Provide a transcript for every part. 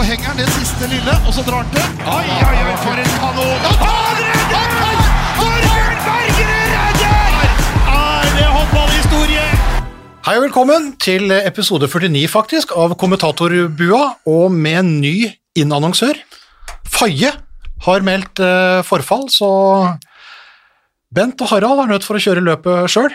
så henger han det siste lille, og så drar han til. Oi, oi, oi, for en kanon! Han redder! Torbjørn Bergerud! Er? Hei og velkommen til episode 49 faktisk av Kommentatorbua, og med en ny innannonsør. Faye har meldt eh, forfall, så Bent og Harald er nødt for å kjøre løpet sjøl.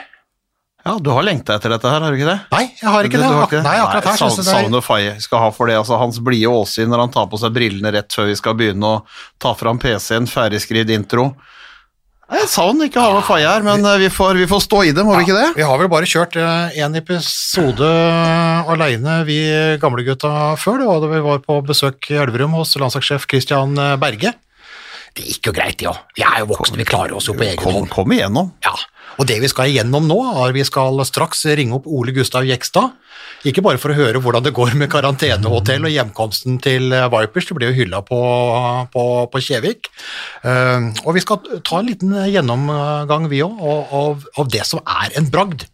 Ja, du har lengta etter dette her, har du ikke det? Nei, jeg har ikke det. du har Ak Nei, akkurat her synes jeg det er Faye skal ha for det. Altså, hans blide åsyn når han tar på seg brillene rett før vi skal begynne å ta fram PC-en, ferdigskrevet intro. Jeg savner ikke har ha med Faye her, men eh, vi får, vi får stå i det, må vi ikke det? Vi har vel bare kjørt én episode aleine, vi gamlegutta, før. Det var da vi var på besøk i Elverum hos landslagssjef Christian Berge. Det gikk jo greit, det ja. òg. Vi er jo voksne, vi klarer oss jo på egen Kom, hånd. kom igjennom. Ja, og det vi skal igjennom nå, er vi skal straks ringe opp Ole Gustav Jekstad. Ikke bare for å høre hvordan det går med karantenehotell og hjemkomsten til eh, Vipers, det ble jo hylla på, på, på Kjevik. Uh, og vi skal ta en liten gjennomgang, vi òg, av, av det som er en bragd.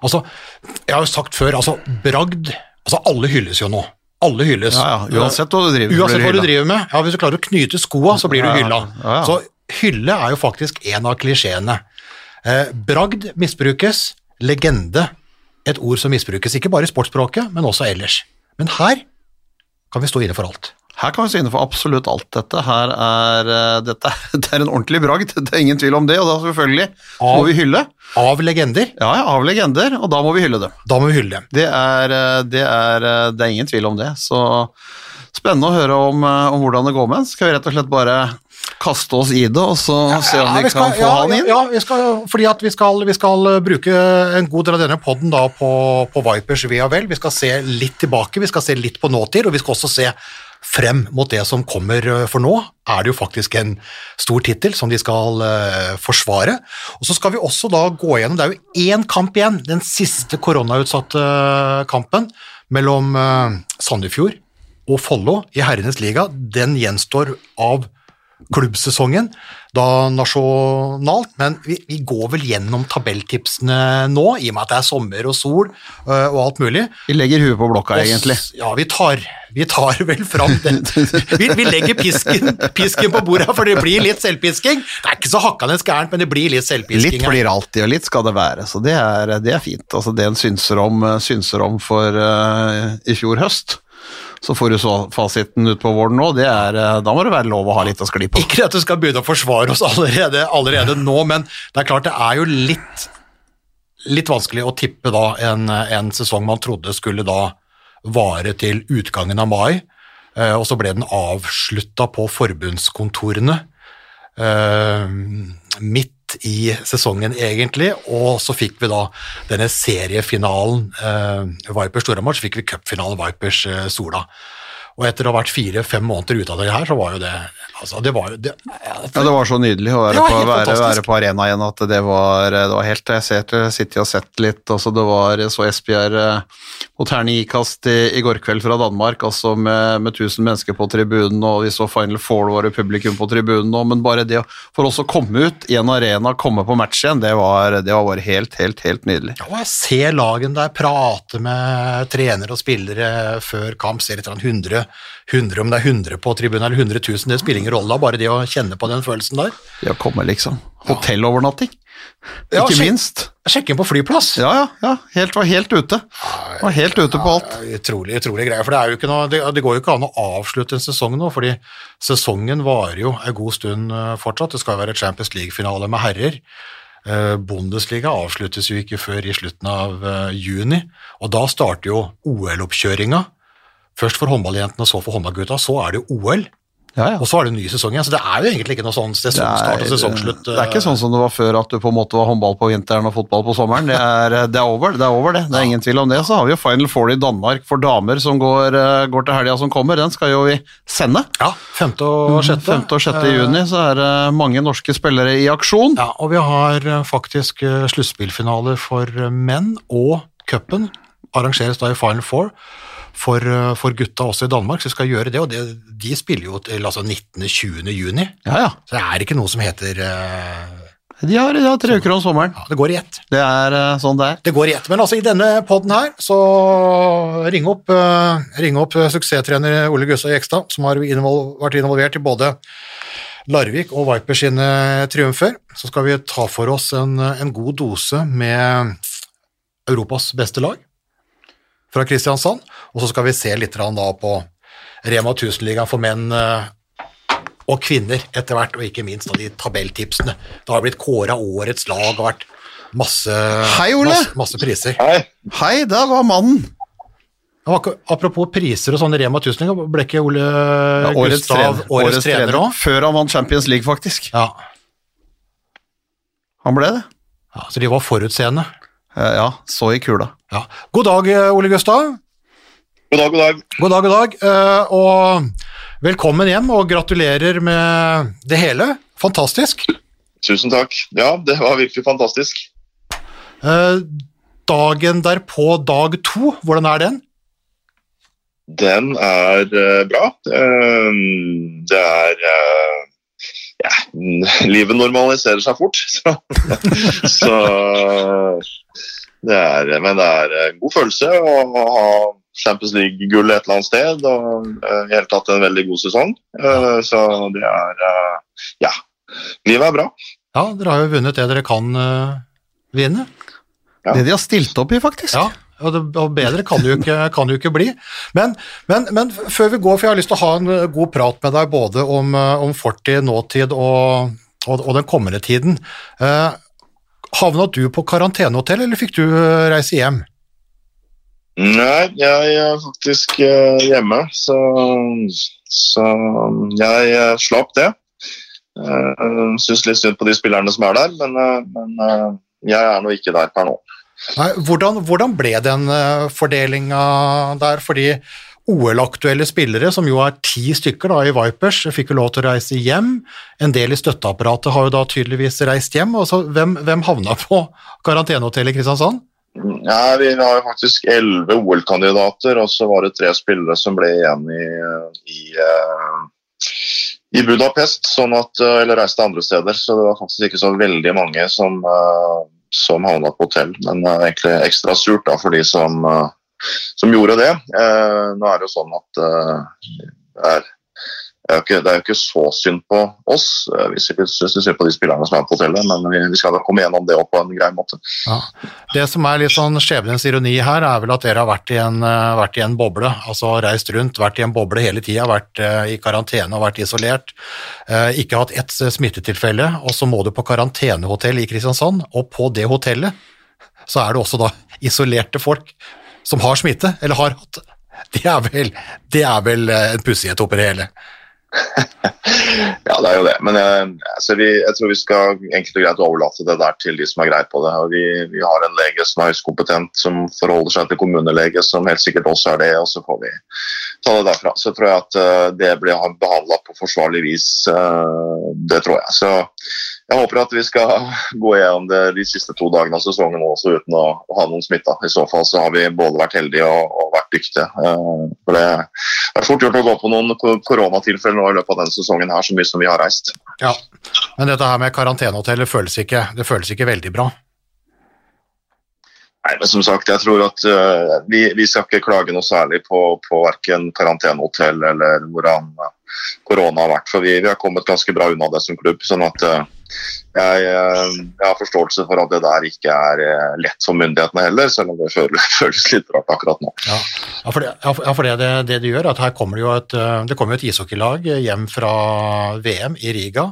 Altså, jeg har jo sagt før, altså bragd Altså, alle hylles jo nå. Alle hylles. Ja, ja, uansett hva du driver Uansett hva du driver med. Ja, hvis du klarer å knyte skoa, så blir du hylla. Ja, ja. Så hylle er jo faktisk en av klisjeene. Eh, bragd misbrukes, legende et ord som misbrukes ikke bare i sportsspråket, men også ellers. Men her kan vi stå inne for alt. Her kan vi stå inne for absolutt alt dette. Her er, eh, dette, det er en ordentlig bragd, det er ingen tvil om det, og da selvfølgelig av, må vi hylle. Av legender, Ja, ja, av legender, og da må vi hylle dem. da må vi hylle dem. Det er, eh, det er, eh, det er ingen tvil om det. Så spennende å høre om, om hvordan det går med en. Skal vi rett og slett bare kaste oss i det, og så se om vi, skal- kan få han inn? Ja, vi skal, fordi at vi skal, vi skal bruke en god del av denne podden på, på Vipers via vel. Vi skal se litt tilbake, vi skal se litt på nåtid, og vi skal også se frem mot det som kommer, eh, for nå er det jo faktisk en stor tittel som de skal uh, forsvare. Og så skal vi også da gå gjennom, det er jo én kamp igjen, den siste koronautsatte kampen mellom uh, Sandefjord og Follo i herrenes liga. Den gjenstår av klubbsesongen da nasjonalt, men vi, vi går vel gjennom tabelltipsene nå, i og med at det er sommer og sol øh, og alt mulig. Vi legger huet på blokka, Og egentlig. Ja, vi tar, vi tar vel fram den. Vi, vi legger pisken, pisken på bordet, for det blir litt selvpisking. Det er ikke så hakkende gærent, men det blir litt selvpisking. Litt blir alltid, og litt skal det være, så det er, det er fint. Altså, det en synser om, synser om for uh, i fjor høst, så får du så fasiten ut på våren nå, det er, eh, da må det være lov å ha litt å skli på. Ikke at du skal begynne å forsvare oss allerede, allerede nå, men det er klart det er jo litt, litt vanskelig å tippe da en, en sesong man trodde skulle da vare til utgangen av mai, eh, og så ble den avslutta på forbundskontorene eh, i sesongen egentlig, og så fikk vi da denne seriefinalen eh, Vipers Storhamar, så fikk vi cupfinalen Vipers eh. Og etter å ha vært fire-fem måneder ute av det her, så var jo det altså det var jo det, Ja, det var så nydelig å være, på, være, være på arena igjen at det var, det var helt Jeg ser sitter og sett litt, altså det var så Esbjerg eh, mot terningkast i, i går kveld fra Danmark, altså med, med 1000 mennesker på tribunen, og vi så Final Four var det publikum på tribunen nå, men bare det for oss å komme ut i en arena, komme på match igjen, det var, det var bare helt, helt, helt nydelig. Ja, og jeg ser lagen der prate med trenere og spillere før kamp, ser litt sånn 100, 100, om det er 100 på tribunen eller 100 000, det spiller ingen rolle bare det å kjenne på den følelsen der. Det å komme, liksom. Hotellovernatting, Ja, ikke sjekk- minst. Sjekke inn på flyplass. Ja, ja, ja, helt, var helt ute. Var helt ute på alt. Ja, Utrolig, utrolig greier, for det, er jo ikke noe, det, det går jo ikke an å avslutte en sesong nå, fordi sesongen varer jo en god stund eh, fortsatt. Det skal jo være Champions League-finale med herrer. Eh, Bundesliga avsluttes jo ikke før i slutten av eh, juni, og da starter jo OL-oppkjøringa. Først for håndballjentene, så for håndballgutta, så er det jo OL. Ja, ja. Og så er det ny sesong igjen, så det er jo egentlig ikke noe sånn sesongstart og sesongslutt. det er ikke sånn som det var før, at du på en måte var håndball på vinteren og fotball på sommeren. Det er, det er over, det er over det. Det er ingen tvil om det. Så har vi jo Final Four i Danmark for damer som går, eh, går til helga som kommer. Den skal jo vi sende. Ja, 5. og 6. 5. og 6. juni så er det mange norske spillere i aksjon. Ja, og vi har eh, faktisk eh, sluttspillfinaler for eh, menn, og cupen arrangeres da i Final Four for, eh, for gutta også i Danmark, så skal gjøre det, og det, de spiller jo til altså 19.-20. juni. Ja, ja. Så det er ikke noe som heter eh, De har, de har tre uker om sommeren. Ja, det går i ett. Det er eh, sånn det er. Det går i ett. Men altså, i denne podden her, så ring opp, uh, ring opp suksesstrener Ole Gustav Jekstad, som har invol vært involvert i både Larvik og Vipers sine triumfer. Så skal vi ta for oss en, en god dose med Europas beste lag fra Kristiansand, og så skal vi se litt da på Rema 1000-ligaen for menn eh, og kvinner etter hvert, og ikke minst da de tabelltipsene. Det har blitt kåra årets lag og vært masse, Hei, Ole! masse, masse priser. Hei. Hei, der var mannen! Apropos priser og sånne Rema 1000-ligaer, ble ikke Ole Ja, årets Gustav trener. årets, trener òg? Før han vant Champions League, faktisk. Ja. Han ble det. ja, så de var forutseende. Eh, Ja, så i kula. Ja. God dag, eh, Ole Gustav. God dag, god dag. God dag, god dag. eh, Og velkommen hjem, og gratulerer med det hele. Fantastisk. Tusen takk. Ja, det var virkelig fantastisk. Eh, Dagen derpå, dag to, hvordan er den? Den er bra. Det er Ja, livet normaliserer seg fort. Så, så det er, Men det er en god følelse å ha Champions League-gull et eller annet sted. Og eh, i hele tatt en veldig god sesong. Eh, så det er eh, Ja. Livet er bra. Ja, dere har jo vunnet det dere kan vinne. Ja. Det de har stilt opp i, faktisk. Ja, og, det, og bedre kan det jo ikke, kan det jo ikke bli. Men, men, men før vi går, for jeg har lyst til å ha en eh, god prat med deg både om, eh, om fortid, nåtid og, og, og den kommende tiden. Eh, havna du på karantenehotell, eller fikk du eh, reise hjem? Nei, jeg er faktisk hjemme, så, så jeg slapp det. Uh, Syns litt synd på de spillerne som er der, men, men jeg er nå ikke der per nå. Nei, hvordan, hvordan ble den uh, fordelinga der? Fordi OL-aktuelle spillere, som jo er ti stykker da, i Vipers, fikk jo lov til å reise hjem. En del i støtteapparatet har jo da tydeligvis reist hjem. Altså, hvem, hvem havna på karantenehotell i Kristiansand? Ja, vi har jo faktisk elleve OL-kandidater, og så var det tre spillere som ble igjen i, i, eh, i Budapest, sånn at, eh, eller reiste andre steder. Så det var faktisk ikke så veldig mange som, eh, som havna på hotell. Men eh, egentlig ekstra surt da, for de som, eh, som gjorde det. Eh, Nå er det jo sånn at det er det er, jo ikke, er jo ikke så synd på oss, eh, hvis vi syns synd på de spillerne som er på hotellet, men vi, vi skal da komme gjennom det på en grei måte. Ja. Det som er litt sånn skjebnens ironi her, er vel at dere har vært i en, eh, vært i en boble. Altså reist rundt, vært i en boble hele tida, vært eh, i karantene og vært isolert. Ikke hatt ett smittetilfelle, og så må du på karantenehotell i Kristiansand, og på det hotellet så er det også da isolerte folk som har smitte, eller har hatt. Det er vel, det er vel en pussighet oppi det hele. Ja, det er jo det. Men jeg, altså vi, jeg tror vi skal enkelt og greit overlate det der til de som har greie på det. Vi, vi har en lege som er høyst kompetent, som forholder seg til kommunelege, som helt sikkert også er det, og så får vi ta det derfra. Så tror jeg at eh, det blir behandla på forsvarlig vis. eh, det tror jeg. Så jeg håper at vi skal gå gjennom det de siste to dagene av sesongen også uten å ha noen smitta. I så fall så har vi både vært heldige og, og vært dyktige. Eh, for det er fort gjort å gå på noen koronatilfeller nå i løpet av denne sesongen her, så mye som vi har reist. Ja, men dette her med karantenehotell, det føles ikke, det føles ikke veldig bra. Nei, men som sagt, jeg tror at uh, vi, vi skal ikke klage noe særlig på, på verken karantenehotell eller hvordan eh, korona har vært, for vi, vi har kommet ganske bra unna det som klubb. sånn at eh, jeg, eh, jeg har forståelse for at det der ikke er eh, lett for myndighetene heller, selv om det føles, føles litt rart akkurat nå. Ja, for, det, ja, for- det, det, det du gjør, at her kommer det jo et, det kommer et ishockeylag hjem fra VM i Riga.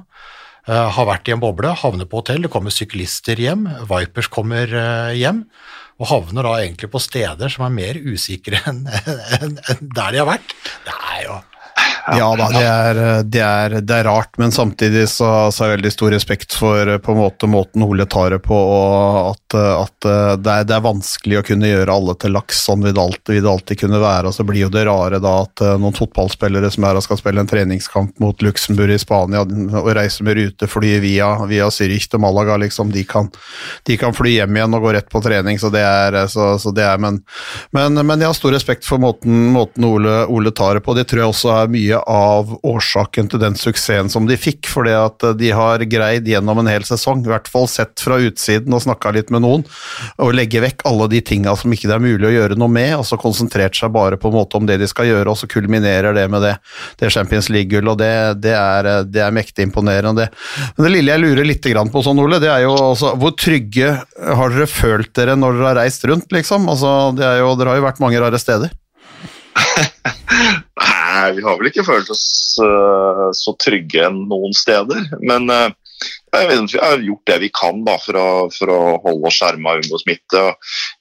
har vært i en boble, havner på hotell, det kommer syklister hjem, Vipers kommer hjem, og havner da egentlig på steder som er mer usikre enn en, enn der de har vært. Det er jo Ja da, det er, det, er, det er rart, men samtidig så, så har jeg veldig stor respekt for eh, på en måte måten Ole tar det på, og at, at eh, det, er, det er vanskelig å kunne gjøre alle til laks. Sånn vil det alltid, vil alltid kunne være. og Så blir jo det rare da at eh, noen fotballspillere som er og skal spille en treningskamp mot Luxembourg i Spania og reiser med rutefly via, via Zürich til Malaga, liksom, de kan, de kan fly hjem igjen og gå rett på trening. så det er, så, så det er men, men, men jeg har stor respekt for måten, måten Ole, Ole tar det på. Det tror jeg også er mye av årsaken til den suksessen som de fikk. Fordi at de har greid gjennom en hel sesong, i hvert fall sett fra utsiden og snakka litt med noen, å legge vekk alle de tinga som ikke det er mulig å gjøre noe med, og så konsentrert seg bare på en måte om det de skal gjøre, og så kulminerer det med det, det Champions League-gullet, og det, det, er, det, er, mektig imponerende. Men det lille jeg lurer litt på sånn, Ole, det er jo altså, hvor trygge har dere følt dere når dere har reist rundt, liksom? Altså, det er jo, dere har jo vært mange rare steder. Nei, vi har vel ikke følt oss uh, så trygge noen steder. Men uh, vi har gjort det vi kan da, for, å, for å holde oss skjerma og unngå smitte.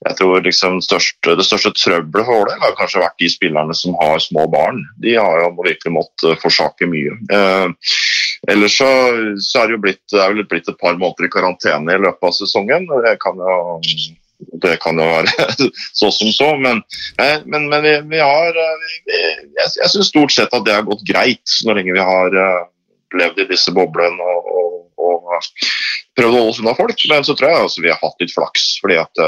Jeg tror liksom største, Det største trøbbelet for det har kanskje vært de spillerne som har små barn. De har jo virkelig måttet forsake mye. Uh, ellers så, så er det jo blitt, det er blitt et par måneder i karantene i løpet av sesongen. Det kan jo det kan jo være så som så, men, men, men vi, vi, har eh, vi, Jeg, jeg syns stort sett at det har gått greit, så lenge vi har eh, levd i disse boblene og, og, og prøvd å holde oss unna folk. Men så tror jeg altså, vi har hatt litt flaks, fordi at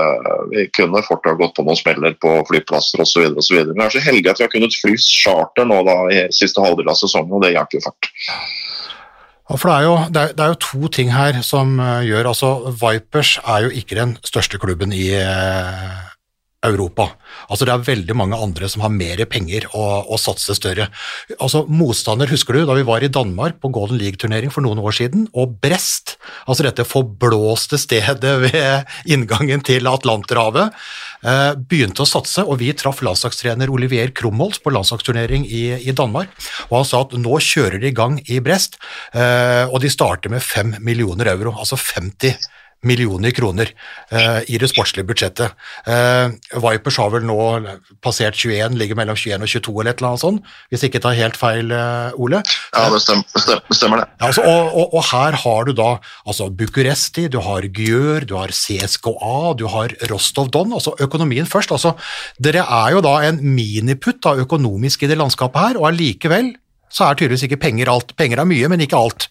vi kunne fort ha gått på noen smeller på flyplasser osv. Men vi er så heldige at vi har kunnet fly charter nå da i siste halvdel av sesongen, og det hjelper jo fælt. Ja, for det er, jo, det, er, det er, jo, to ting her som uh, gjør altså Vipers er jo ikke den største klubben i uh, Europa. Altså Det er veldig mange andre som har mer penger og, og satser større. Altså Motstander, husker du da vi var i Danmark på Golden League-turnering for noen år siden, og Brest, altså dette forblåste stedet ved inngangen til Atlanterhavet, eh, begynte å satse, og vi traff landslagstrener Olivier Krumholt på landslagsturnering i, i, Danmark, og han sa at nå kjører de i gang i Brest, eh, og de starter med 5 millioner euro, altså 50 millioner kroner eh, i det sportslige budsjettet. Eh, Vipers har vel nå passert 21, ligger mellom 21 og 22 eller et eller annet sånt, hvis jeg ikke tar helt feil, uh, Ole? Ja, det stemmer, det. Stemmer det. Altså, og, og, og, her har du da altså Bucuresti, du har Gjør, du har CSKA, du har Rostov Don, altså økonomien først. altså Dere er jo da en miniputt da, økonomisk i det landskapet her, og allikevel så er tydeligvis ikke penger alt. Penger er mye, men ikke alt.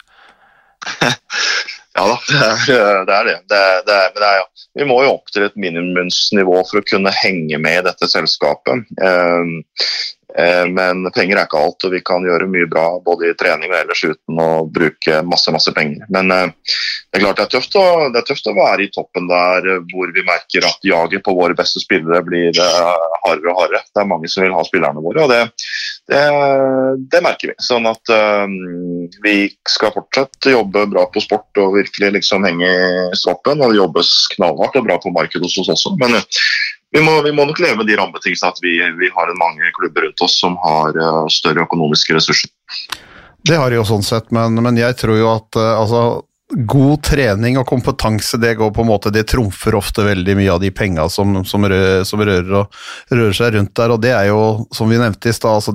Ja da, det er det. Er det, det, det det er, ja. Vi må jo opp til et minimumsnivå for å kunne henge med i dette selskapet. Eh, men penger er ikke alt, og vi kan gjøre mye bra både i trening og ellers uten å bruke masse masse penger. Men eh, det er klart det er tøft å, det er tøft å være i toppen der eh, hvor vi merker at jaget på våre beste spillere blir hardere og hardere. Det er mange som vil ha spillerne våre, og det, det, det merker vi. Sånn at um, vi skal fortsatt jobbe bra på sport og virkelig liksom henge i stroppen. Og det jobbes knallhardt og bra på markedet hos oss også. Men vi må, vi må, nok leve med de rammebetingelsene at vi, vi, har mange klubber rundt oss som har større økonomiske ressurser. Det har de jo sånn sett, men, men jeg tror jo at altså, god trening og kompetanse det går på en måte, det trumfer ofte veldig mye av de penga som, som, rører, som rører, rører, seg rundt der. og Det er jo, som vi nevnte i stad, altså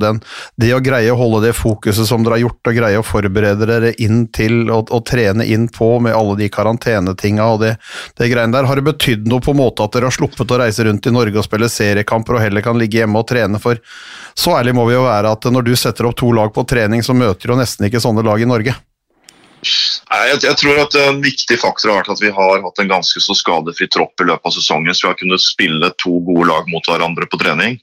det å greie å holde det fokuset som dere har gjort, og greie å forberede dere inn til og, og trene inn på med alle de karantenetinga og det, det greiene der. Har det betydd noe på en måte at dere har sluppet å reise rundt i Norge og spille seriekamper og heller kan ligge hjemme og trene? For så ærlig må vi jo være at når du setter opp to lag på trening, så møter du nesten ikke sånne lag i Norge. Jeg, jeg, tror at En viktig faktor har vært at vi har hatt en ganske så skadefri tropp i løpet av sesongen. så Vi har kunnet spille to gode lag mot hverandre på trening.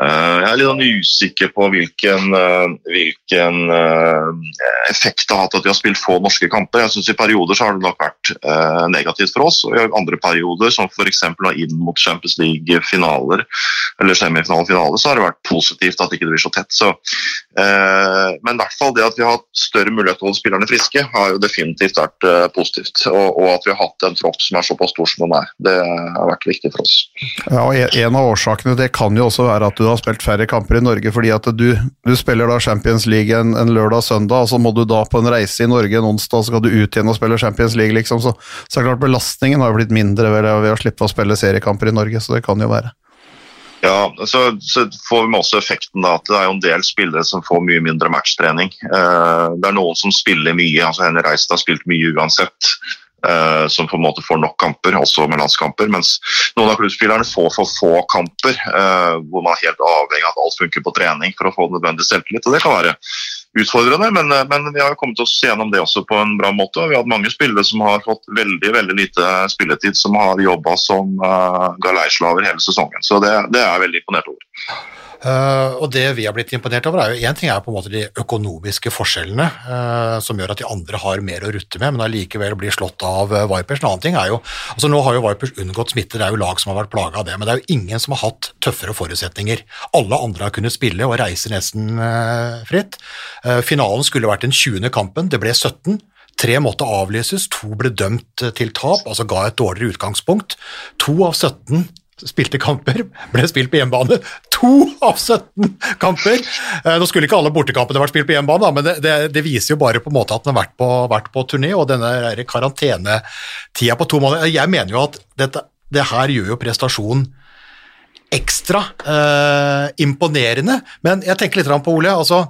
Eh, jeg er litt sånn usikker på hvilken, eh, hvilken, eh, effekt det har hatt at vi har spilt få norske kamper. Jeg synes I perioder så har det nok vært negativt for oss, og i andre perioder, som f.eks. inn mot Champions League-finaler eller semifinale-finale, så har det vært positivt at det ikke blir så tett. Så, men i hvert fall det at vi har hatt større mulighet til å holde spillerne friske, har jo definitivt vært positivt. Og, og, at vi har hatt en tropp som er såpass stor som den er. Det har vært viktig for oss. Ja, og En av årsakene det kan jo også være at du har spilt færre kamper i Norge, fordi at du, du spiller da Champions League en, en lørdag-søndag, og så må du da på en reise i Norge en onsdag, og så skal du ut igjen og spille Champions League, liksom. Så, så er det klart belastningen har blitt mindre ved, ved å slippe å spille seriekamper i Norge, så det kan jo være. Ja, så, så, får vi også effekten da, at det er jo en del spillere som får mye mindre matchtrening. Eh, det er noen som spiller mye. altså Henry Reistad har spilt mye uansett. Uh, som på en måte får nok kamper, også med landskamper. Mens noen av klubbspillerne får for få kamper, eh, hvor man er helt avhengig av at alt funker på trening for å få nødvendig selvtillit. og Det kan være utfordrende, men, uh, men, vi har kommet oss gjennom det også på en bra måte. Vi har hatt mange spillere som har fått veldig veldig lite spilletid, som har jobba som uh, galeislaver hele sesongen. Så det, det er jeg veldig imponert over. Uh, og det vi har blitt imponert over, er jo én ting er på en måte de økonomiske forskjellene, uh, som gjør at de andre har mer å rutte med, men allikevel blir slått av uh, Vipers. En annen ting er jo altså Nå har jo Vipers unngått smitte, det er jo lag som har vært plaga av det, men det er jo ingen som har hatt tøffere forutsetninger. Alle andre har kunnet spille og reise nesten fritt. finalen skulle vært den 20. kampen, det ble 17. Tre måtte avlyses, to ble dømt til tap, altså ga et dårligere utgangspunkt. To av 17 spilte kamper, ble spilt på hjemmebane. To av 17 kamper! Eh, nå skulle ikke alle bortekampene vært spilt på hjemmebane, men det, det, det, viser jo bare på en måte at den har vært på, vært på turné, og denne karantenetida på to måneder Jeg mener jo at dette, det her gjør jo prestasjonen ekstra eh, imponerende, men jeg tenker litt på Ole. altså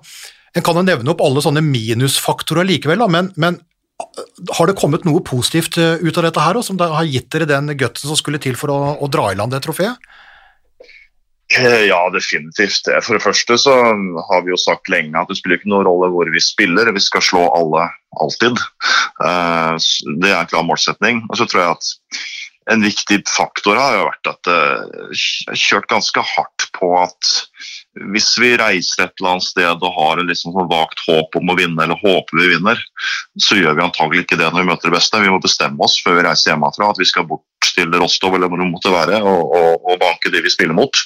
En kan jo nevne opp alle sånne minusfaktorer likevel, da, men, men har det kommet noe positivt eh, ut av dette her, som har gitt dere den gutsen som skulle til for å, å dra i land det trofeet? Eh, ja, definitivt. For det første så har vi jo sagt lenge at det spiller ikke noen rolle hvor vi spiller, vi skal slå alle alltid. Eh, det er en klar målsetning. Og så tror jeg at en viktig faktor har jo vært at det har kjørt ganske hardt på at hvis vi reiser et eller annet sted og har en liksom sånn vagt håp om å vinne, eller håper vi vinner, så gjør vi antagelig ikke det når vi møter det beste. Vi må bestemme oss før vi reiser hjemmefra at vi skal bort til Rostov eller hvor det måtte være, og, og, og, banke de vi spiller mot.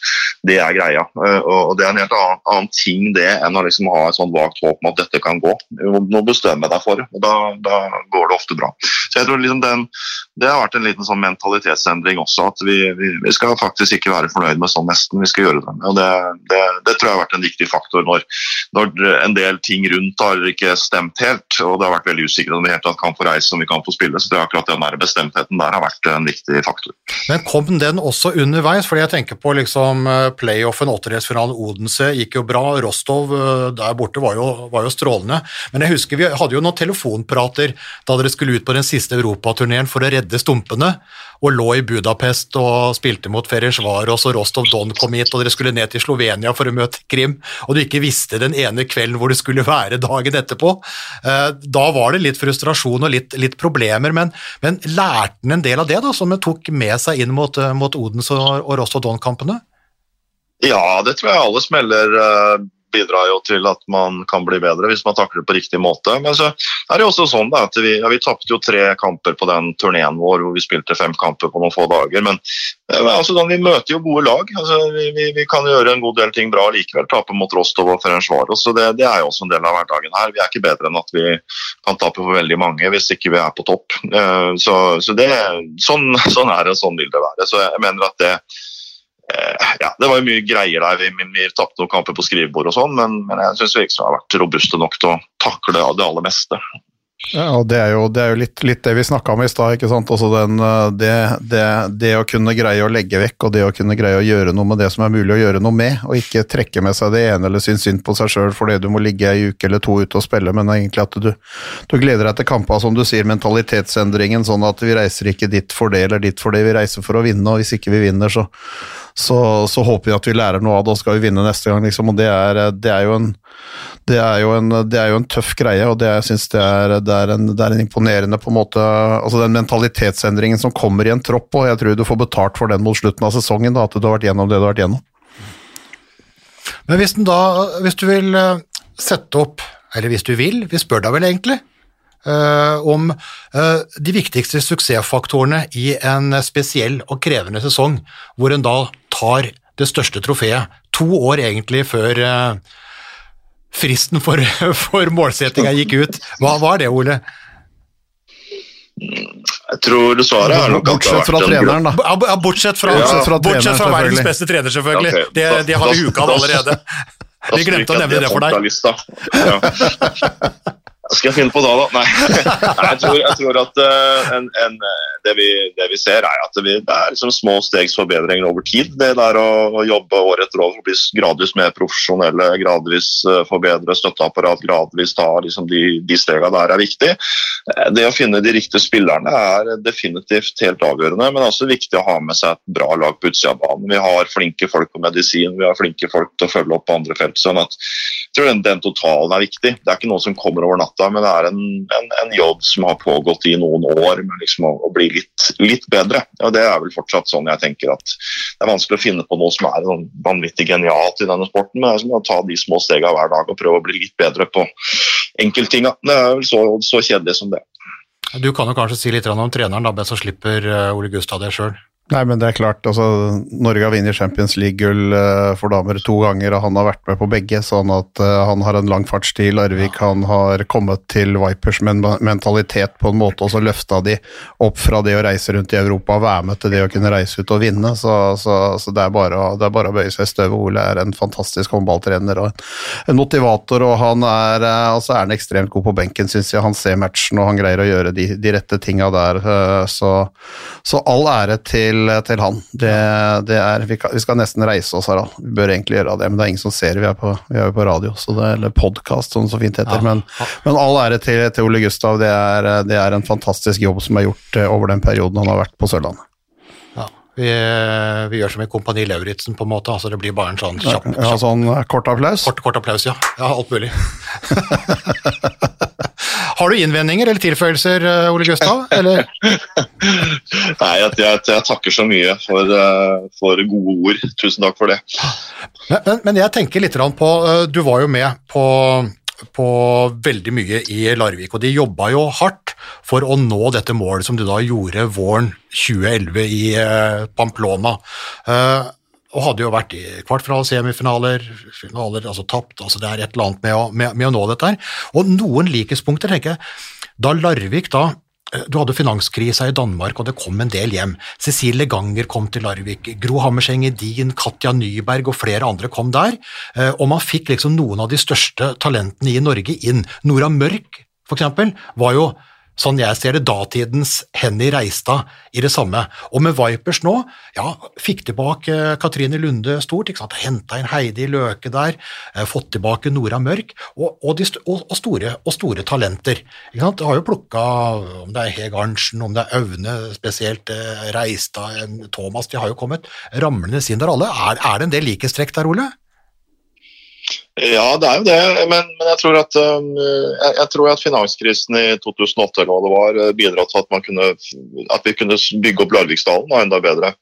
Det er greia. Eh, og Det er en helt annen, annen ting det enn å liksom ha et sånn vagt håp om at dette kan gå. Du må bestemme deg for det, og da, da, går det ofte bra. Så jeg tror liksom den, Det har vært en liten sånn mentalitetsendring også, at vi, vi, vi, skal faktisk ikke være fornøyd med sånn nesten, vi skal gjøre det. Og det, det, det tror jeg har vært en viktig faktor når, når en del ting rundt har ikke stemt helt, og det har vært veldig usikkert om vi helt tatt kan få reise om vi kan få spille. Så det er akkurat den der bestemtheten der har vært en viktig viktig faktor. Men kom den også underveis? Fordi jeg tenker på liksom eh, playoffen, åttedelsfinalen, Odense gikk jo bra. Rostov eh, der borte var jo, var jo, strålende. Men jeg husker vi hadde jo noen telefonprater da dere skulle ut på den siste europaturneen for å redde stumpene, og lå i Budapest og spilte mot Ferencvaros, og Rostov Don kom hit, og dere skulle ned til Slovenia for å møte Krim, og du ikke visste den ene kvelden hvor du skulle være dagen etterpå. Eh, da var det litt frustrasjon og litt, litt problemer, men, men lærte han en del av det, da, som tok med seg inn mot, eh, mot Odens og, Ross og Don-kampene? Ja, det tror jeg alle smeller uh, bidrar jo til at man kan bli bedre hvis man takler det på riktig måte. Men så er det jo også sånn da, at vi, ja, vi tapte jo tre kamper på den turneen vår hvor vi spilte fem kamper på noen få dager. Men uh, altså, da, vi møter jo gode lag. Altså, vi, vi, vi, kan gjøre en god del ting bra likevel. Tape mot Rostov og Ferencvaros. Så det, det, er jo også en del av hverdagen her. Vi er ikke bedre enn at vi kan tape for veldig mange hvis ikke vi er på topp. Uh, så, så det, sånn, sånn er det, sånn vil det være. Så jeg mener at det Eh, ja, det var jo mye greier der. Vi, vi, tapte noen kamper på skrivebord og sånn, men, men jeg syns vi ikke har vært robuste nok til å takle det aller meste. Ja, og Det er jo, det er jo litt, litt, det vi snakka om i stad. Altså eh, det, det, det, å kunne greie å legge vekk og det å kunne greie å gjøre noe med det som er mulig å gjøre noe med, og ikke trekke med seg det ene eller synes synd på seg sjøl fordi du må ligge ei uke eller to ute og spille, men egentlig at du, du gleder deg til kampa, som du sier, mentalitetsendringen, sånn at vi reiser ikke dit for det eller dit for det, vi reiser for å vinne, og hvis ikke vi vinner, så, så, så håper vi at vi lærer noe av det og skal vi vinne neste gang, liksom. Og det er, det er jo en det er en, det er jo en tøff greie, og det, jeg synes det er, det, er en, det er en imponerende på en måte altså Den mentalitetsendringen som kommer i en tropp, og jeg tror du får betalt for den mot slutten av sesongen, da, at du har vært gjennom det du har vært gjennom. Men hvis, da, hvis du vil eh, sette opp, eller hvis du vil, vi spør deg vel egentlig, Uh, om uh, de viktigste suksessfaktorene i en spesiell og krevende sesong, hvor en da tar det største trofeet. To år egentlig før uh, fristen for, for målsettinga gikk ut. Hva var det, Ole? Jeg tror svaret er nok Bortsett fra treneren, da. Ja, bortsett fra, ja. fra, bortsett fra verdens beste trener, selvfølgelig. Okay. Det, det, har vi huka av allerede. Vi glemte å nevne det for deg. Ja. skal jeg finne på da, da? Nei. Jeg, tror, jeg, tror, at uh, en, en, det, vi, det, vi, ser, er at vi, det er liksom små stegs forbedringer over tid. Det der å, å jobbe år etter år bli gradvis mer profesjonelle, gradvis uh, forbedre støtteapparat, gradvis ta liksom, de, de stegene der er viktig. Det å finne de riktige spillerne er definitivt helt avgjørende, men også viktig å ha med seg et bra lag på utsida av banen. Vi har flinke folk på medisin, vi har flinke folk til å følge opp på andre felt. sånn at jeg tror den, den totalen er viktig. Det er ikke noe som kommer over natta natta, men det er en, en, en jobb som har pågått i noen år med liksom å, å bli litt, litt, bedre. Og Det er vel fortsatt sånn jeg tenker at det er vanskelig å finne på noe som er sånn vanvittig genialt i denne sporten, men det er som å ta de små stegene hver dag og prøve å bli litt bedre på enkelttinga. Det er vel så, så kjedelig som det. Du kan jo kanskje si litt om treneren, da, så slipper eh, Ole Gustav det sjøl. Nei, men det er klart, altså Norge har vunnet Champions League-gull uh, for damer to ganger, og han har vært med på begge, sånn at uh, han har en lang fartstid. Larvik han har kommet til Vipers med en mentalitet på en måte, og så løfta de opp fra det å reise rundt i Europa og være med til det å kunne reise ut og vinne. Så, så, så det, er bare, det, er bare, å bøye seg i støvet. Ole er en fantastisk håndballtrener og en, motivator, og han er, uh, altså er en ekstremt god på benken, syns jeg. Han ser matchen, og han greier å gjøre de, de rette tinga der. så, så all ære til til, til han. Det, det er, vi, kan, vi, skal nesten reise oss, Harald. Vi bør egentlig gjøre det, men det er ingen som ser. Vi er på, vi er på radio, det, eller podkast, som så fint heter. Ja. Men, men, all ære til, til Ole Gustav. Det er, det er, en fantastisk jobb som er gjort eh, over den perioden han har vært på Sørlandet. Ja, vi, vi, gjør som i Kompani Lauritzen, på en måte. altså Det blir bare en sånn kjapp, kjapp. Ja, sånn kort applaus? Kort, kort applaus, ja. Ja, alt mulig. Har du innvendinger eller tilføyelser, eh, Ole Gustav? Eller? Nei, jeg, jeg, jeg, takker så mye for, eh, for, gode ord. Tusen takk for det. Men, men jeg tenker litt på eh, Du var jo med på, på veldig mye i Larvik, og de jobba jo hardt for å nå dette målet som du da gjorde våren 2011 i Pamplona og hadde jo vært i kvartfinale, semifinaler, finaler, altså tapt. altså Det er et eller annet med å, med, med å nå dette her. Og noen likhetspunkter, tenker jeg. Da Larvik da eh, du hadde finanskrisa i Danmark, og det kom en del hjem. Cecilie Ganger kom til Larvik, Gro Hammerseng Edin, Katja Nyberg og flere andre kom der. Eh, og man fikk liksom noen av de største talentene i Norge inn. Nora Mørk, for eksempel, var jo sånn jeg ser det, datidens Henny Reistad i det samme. Og med Vipers nå, ja, fikk tilbake eh, Katrine Lunde stort, ikke sant, henta inn Heidi Løke der, eh, fått tilbake Nora Mørk, og, og, de, og, og store, store, talenter. Ikke sant, Du har jo plukka, om det er Heg Arntzen, om det er Aune, spesielt eh, Reistad, Thomas, de har jo kommet ramlende inn der alle. Er, er det en del likhetstrekk der, Ole? Ja, det er jo det, men, men jeg, tror at, um, jeg, jeg, tror at, finanskrisen i 2008 eller hva det var, bidro til at, kunne, at, vi kunne bygge opp Larviksdalen enda bedre.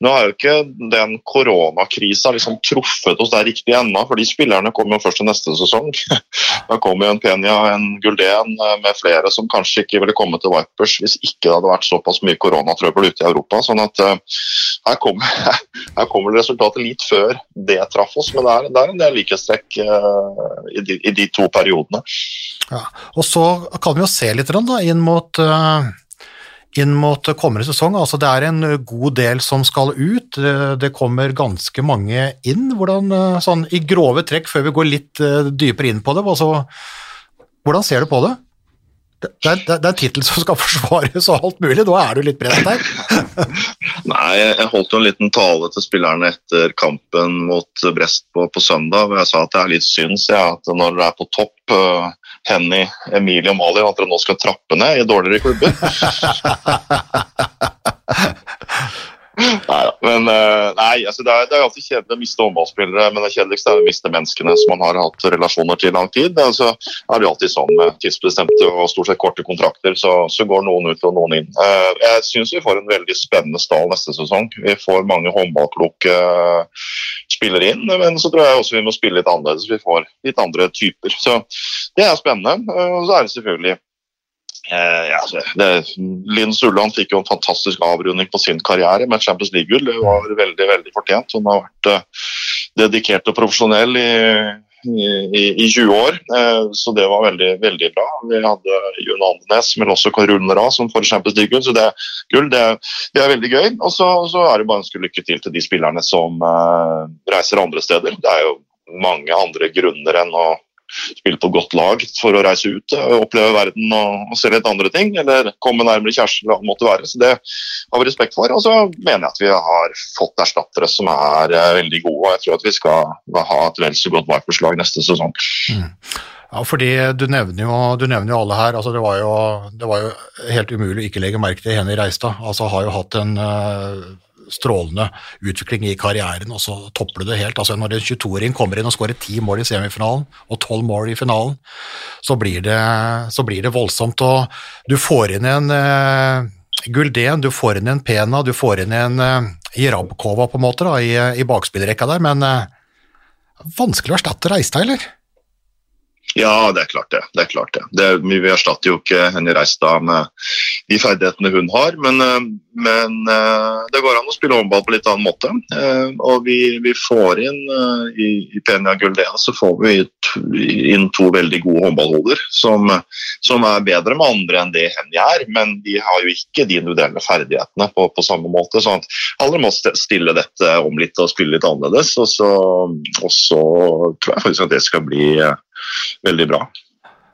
Nå er jo ikke den koronakrisa liksom truffet oss der riktig ennå, for de spillerne kommer jo først til neste sesong. Da kommer jo en Penya, en Guldén uh, med flere som kanskje ikke ville komme til Vipers hvis ikke det hadde vært såpass mye koronatrøbbel ute i Europa. sånn at uh, her kommer, her kommer resultatet litt før det traff oss, men det er, det er en del likhetstrekk i de, i, de, to periodene. Ja, og Så kan vi jo se litt da, inn mot uh inn mot kommende sesong. Altså det er en god del som skal ut. Det kommer ganske mange inn. Hvordan, sånn, I grove trekk, før vi går litt dypere inn på det, altså, hvordan ser du på det? Det er, det er en tittel som skal forsvares og alt mulig, da er du litt brent der? Nei, jeg holdt jo en liten tale til spillerne etter kampen mot Brest på, på søndag. hvor Jeg sa at det er litt synd ja, at når dere er på topp, uh, Henny, Emilie og Mali, at dere nå skal trappe ned i dårligere klubber. Nei, men eh, nei, altså det, er, det er alltid kjedelig å miste håndballspillere, men det kjedeligste er å miste menneskene som man har hatt relasjoner til i lang tid. Altså, er det alltid sånn med tidsbestemte og stort sett korte kontrakter, så, så går noen ut og noen inn. Eh, jeg syns vi får en veldig spennende stall neste sesong. Vi får mange håndballkloke spillere inn, men så tror jeg også vi må spille litt annerledes. Vi får litt andre typer. Så det er spennende. Eh, og så er det selvfølgelig Eh, ja, Linn Sulland fikk jo en fantastisk avrunding på sin karriere med Champions League-gull. Det var veldig veldig fortjent. Hun har vært eh, dedikert og profesjonell i, i, i 20 år, eh, så det var veldig veldig bra. Vi hadde Jun Andenes, men også Karulne Ra som får Champions League-gull, så det, gull, det, det, er veldig gøy. Og så, så er det bare å ønske lykke til til de spillerne som uh, reiser andre steder. Det er jo mange andre grunner enn å spille på godt lag for å reise ut og oppleve verden og, og se litt andre ting. Eller komme nærmere kjæresten eller hva det måtte være. Så det har vi respekt for. Og så mener jeg at vi har fått erstattere som er uh, veldig gode. og Jeg tror at vi skal ha et vel så godt Vipers-lag neste sesong. Mm. Ja, fordi du nevner, jo, du nevner jo, alle her. altså det var, jo, det var jo helt umulig å ikke legge merke til Henny Reistad. altså Har jo hatt en uh, strålende utvikling i karrieren, og så topper du det helt. Altså Når en 22-åring kommer inn og skårer ti mål i semifinalen og tolv mål i finalen, så blir, det, så blir det voldsomt. Og du får inn en uh, Guldén, du får inn en Pena, du får inn en uh, Jirabkova på en måte da, i, i bakspillrekka der, men uh, vanskelig å erstatte Reistad, eller? Ja, det er klart det. det, er klart det. det vi erstatter jo ikke Henny Reistad med de ferdighetene hun har, men, eh, men, eh, det går an å spille håndball på litt annen måte. Eh, og vi, vi får inn i, i Penia Guldea så får vi inn to veldig gode håndballhoder som, som, er bedre med andre enn det Henny er, men de har jo ikke de individuelle ferdighetene på, på samme måte. så alle må stille dette om litt og spille litt annerledes, og så, og så tror jeg faktisk at det skal bli veldig bra.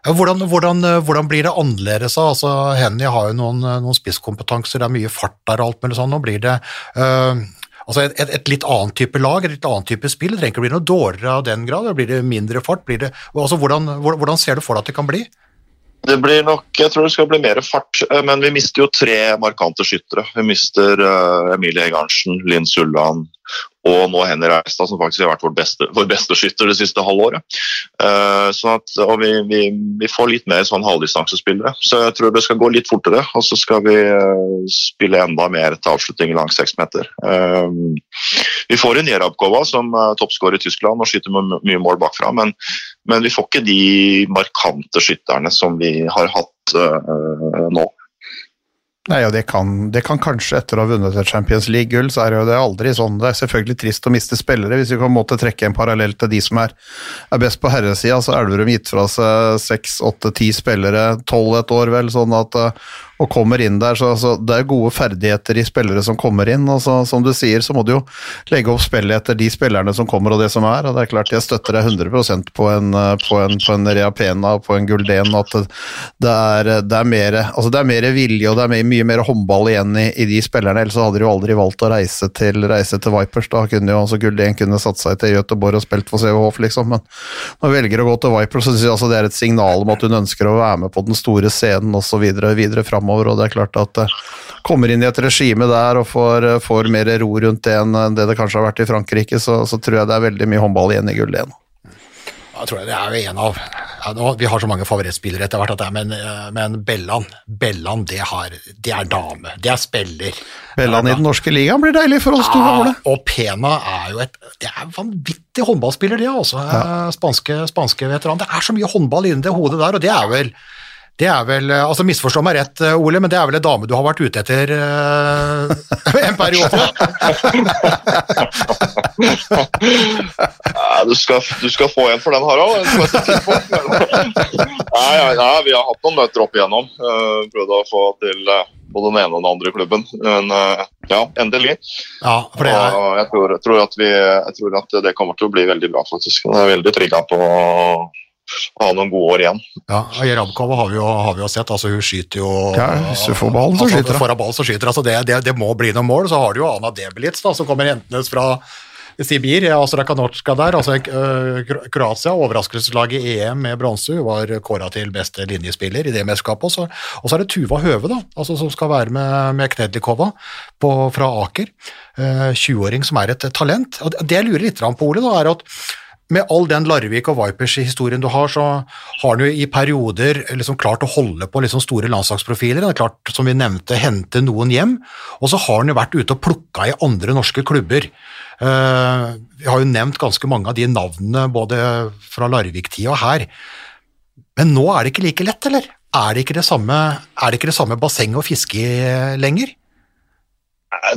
Hvordan, hvordan, hvordan, blir det annerledes? Altså, Henny har jo noen, noen spisskompetanser, det er mye fart der og alt mulig sånn. Nå blir det uh, altså et, et, et, litt annet type lag, et litt annet type spill. Det trenger ikke å bli noe dårligere av den grad. Blir det mindre fart? Blir det, altså, hvordan, hvordan ser du for deg at det kan bli? Det blir nok, Jeg tror det skal bli mer fart, eh, men vi mister jo tre markante skyttere. Vi mister uh, Emilie Egarnsen, Linn Sulland og nå Henny Reistad, som faktisk har vært vår beste, vår beste skytter det siste halvåret. Uh, sånn at, og vi, vi, vi, får litt mer sånn halvdistansespillere. Så jeg tror det skal gå litt fortere. Og så skal vi uh, spille enda mer til avslutning langs seksmeter. Uh, vi får en Jerabkova som uh, toppskårer i Tyskland og skyter med mye mål bakfra, men, men, vi får ikke de markante skytterne som vi har hatt nå. Nei, og det kan, det kan, kanskje, etter å ha vunnet et Champions League-gull, så er det jo det aldri sånn. Det er selvfølgelig trist å miste spillere. Hvis vi kan måtte trekke en parallell til de som er, er best på herresida, så er Elverum gitt fra seg seks, åtte, ti spillere, tolv et år vel, sånn at og kommer inn der. Så, så, det er gode ferdigheter i spillere som kommer inn. og så, Som du sier, så må du jo legge opp spillet etter de spillerne som kommer og det som er. og det er klart Jeg støtter deg 100% på en, på en, på en Reapena og på en Guldén. At det, er, det, er mer, altså det er mer vilje og det er mye mer håndball igjen i, i de spillerne. Ellers hadde de jo aldri valgt å reise til, reise til Vipers. Da kunne jo altså Guldén kunne satt seg til Göteborg og spilt for CVH, liksom. Men når du velger å gå til Vipers, så syns jeg altså det er et signal om at hun ønsker å være med på den store scenen osv. videre framover framover. og Det er klart at kommer inn i et regime der og får, får mer ro rundt det enn det det kanskje har vært i Frankrike, så, så tror jeg det er veldig mye håndball igjen i gull igjen. Jeg tror det er jo en av ja, nå, Vi har så mange favorittspillere etter hvert, men, eh, men Bellan, Bellan det, har, det, er dame. Det er spiller. Bellan i den norske ligaen blir deilig for oss to. Ja, og Pena er jo et det er vanvittig håndballspiller, det også. Ja. Spanske, spanske veteran. Det er så mye håndball inni det hodet der, og det er vel det er vel eh, altså Misforstå meg rett, eh, Ole, men det er vel en dame du har vært ute etter uh, en periode? ja, du, skal, du, skal, få en for den, Harald. nei, nei, nei, vi har hatt noen møter opp igjennom. Uh, prøvd å få til uh, både den ene og den andre klubben. Men ja, endelig. Ja, for det er... Jeg tror, tror vi, jeg tror, at det kommer til å bli veldig bra, faktisk. Jeg er veldig trigga på ha noen gode år igjen. Ja, Jerabkova har, har, vi jo sett, altså hun skyter jo ja, Hvis du får ballen, så altså, skyter hun. Foran ballen så skyter altså det, det, det, må bli noen mål. Så har du jo Ana Debelitz, da, som kommer hentende fra Sibir, altså Rakanotska der, altså uh, Kroatia, overraskelseslaget i EM med bronse, var kåra til beste linjespiller i det mesterskapet. Og så er det Tuva Høve, da, altså, som skal være med, med Knedlikova fra Aker. Uh, 20-åring som er et talent. Og det jeg lurer litt på, Ole, da, er at med all den Larvik og Vipers-historien du har, så har han jo i perioder liksom klart å holde på liksom store landslagsprofiler. Han har klart, som vi nevnte, hente noen hjem. Og så har han jo vært ute og plukka i andre norske klubber. Uh, vi har jo nevnt ganske mange av de navnene både fra Larvik-tida og her. Men nå er det ikke like lett, eller? Er det ikke det samme, er det samme bassenget å fiske i lenger?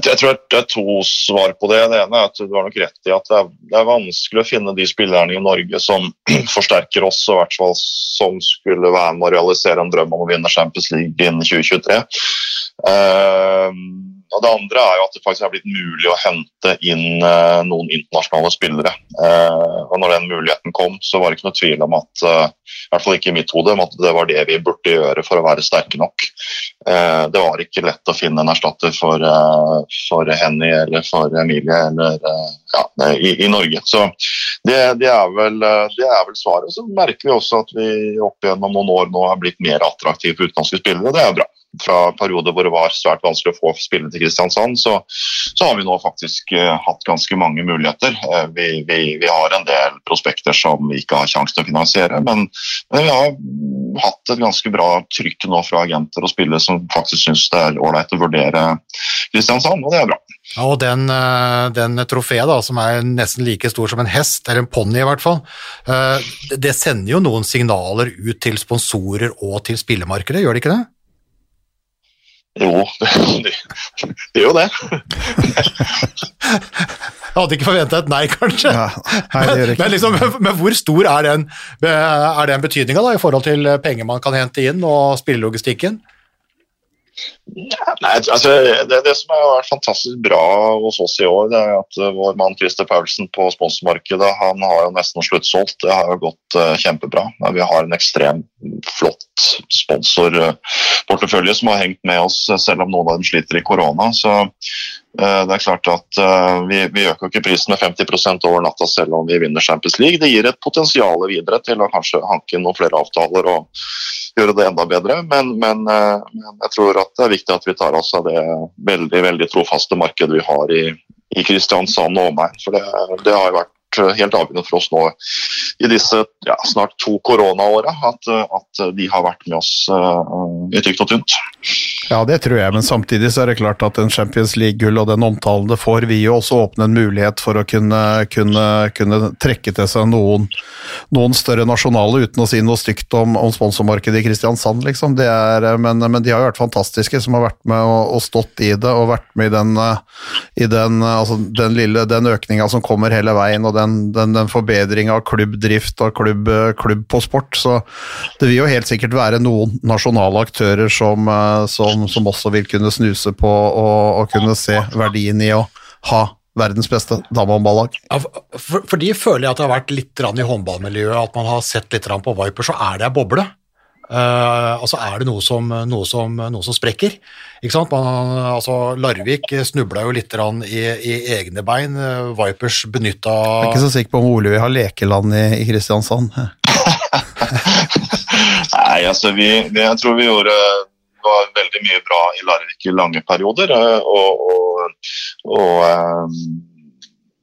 Jeg tror det er to svar på det. Det ene er at du har nok rett i at det er, det er vanskelig å finne de spillerne i Norge som forsterker oss, og i hvert fall som skulle være med å realisere en drøm om å vinne Champions League innen 2023. Uh, og Det andre er jo at det faktisk er blitt mulig å hente inn uh, noen internasjonale spillere. Uh, og når den muligheten kom, så var det ikke noe tvil om at i hvert fall ikke i mitt hode, om at det var det vi burde gjøre for å være sterke nok. det var ikke lett å finne en erstatter for, for Henny eller for Emilie eller, ja, i, i, Norge. Så det, det, er vel, det, er vel, svaret. Så merker vi også at vi opp gjennom noen år nå har blitt mer attraktive for utenlandske spillere, og det er bra. Fra perioder hvor det var svært vanskelig å få spillere til Kristiansand, så, så, har vi nå faktisk uh, hatt ganske mange muligheter. Uh, vi, vi, vi, har en del prospekter som vi ikke har sjanse til å finansiere, men, vi har hatt et ganske bra trykk nå fra agenter og spillere som faktisk syns det er ålreit å vurdere Kristiansand, og det er bra. Ja, og den, den trofeet, da, som er nesten like stor som en hest, eller en ponni i hvert fall, det sender jo noen signaler ut til sponsorer og til spillemarkedet, gjør det ikke det? Jo, det, det, gjør det. Jeg hadde ikke forventa et nei, kanskje. Ja, nei, det men, liksom, men, hvor stor er den, er den betydninga i forhold til penger man kan hente inn og spillelogistikken? Nei, altså, det, det, som har vært fantastisk bra hos oss i år, det er at uh, vår mann Christer Paulsen på sponsormarkedet han har jo nesten sluttsolgt. Det har jo gått uh, kjempebra. Vi har en ekstremt flott sponsorportefølje som har hengt med oss, selv om noen av dem sliter i korona. Så uh, det er klart at vi, vi øker ikke prisen med 50% over natta selv om vi vinner Champions League. Det gir et potensial videre til å kanskje hanke inn noen flere avtaler. og gjøre det enda bedre. Men, men, eh, men, jeg tror at det er viktig at vi tar oss av det veldig veldig trofaste markedet vi har i, i Kristiansand og omegn. For det, det har vært helt avgjørende for oss nå i disse ja, snart to koronaåra at, at, de har vært med oss uh, i tykt og tynt. Ja, det tror jeg, men samtidig så er det klart at en Champions League-gull og den omtalen det får, vil jo også åpne en mulighet for å kunne, kunne, kunne trekke til seg noen, noen, større nasjonale, uten å si noe stygt om, om sponsormarkedet i Kristiansand, liksom. Er, men, men, de har jo vært fantastiske, som har vært med og, og stått i det, og vært med i den, i den, altså den lille den økninga som kommer hele veien, og den, den, den forbedringa av klubbdrift og klubb, klubb, på sport. Så det vil jo helt sikkert være noen nasjonale aktører som, som, som også vil kunne snuse på og, og kunne se verdien i å ha verdens beste damehåndballag. Ja, for, for, de føler jeg at det har vært litt i håndballmiljøet, at man har sett litt på Viper, så er det ei boble. Uh, altså er det noe som, noe som, noe som sprekker. Ikke sant? Man, altså Larvik snubla jo litt i, i, egne bein. Vipers benytta Jeg er ikke så sikker på om Ole vil ha lekeland i, i Kristiansand. Nei, altså vi, jeg tror vi gjorde var veldig mye bra i Larvik i lange perioder. Eh, og, og, og eh,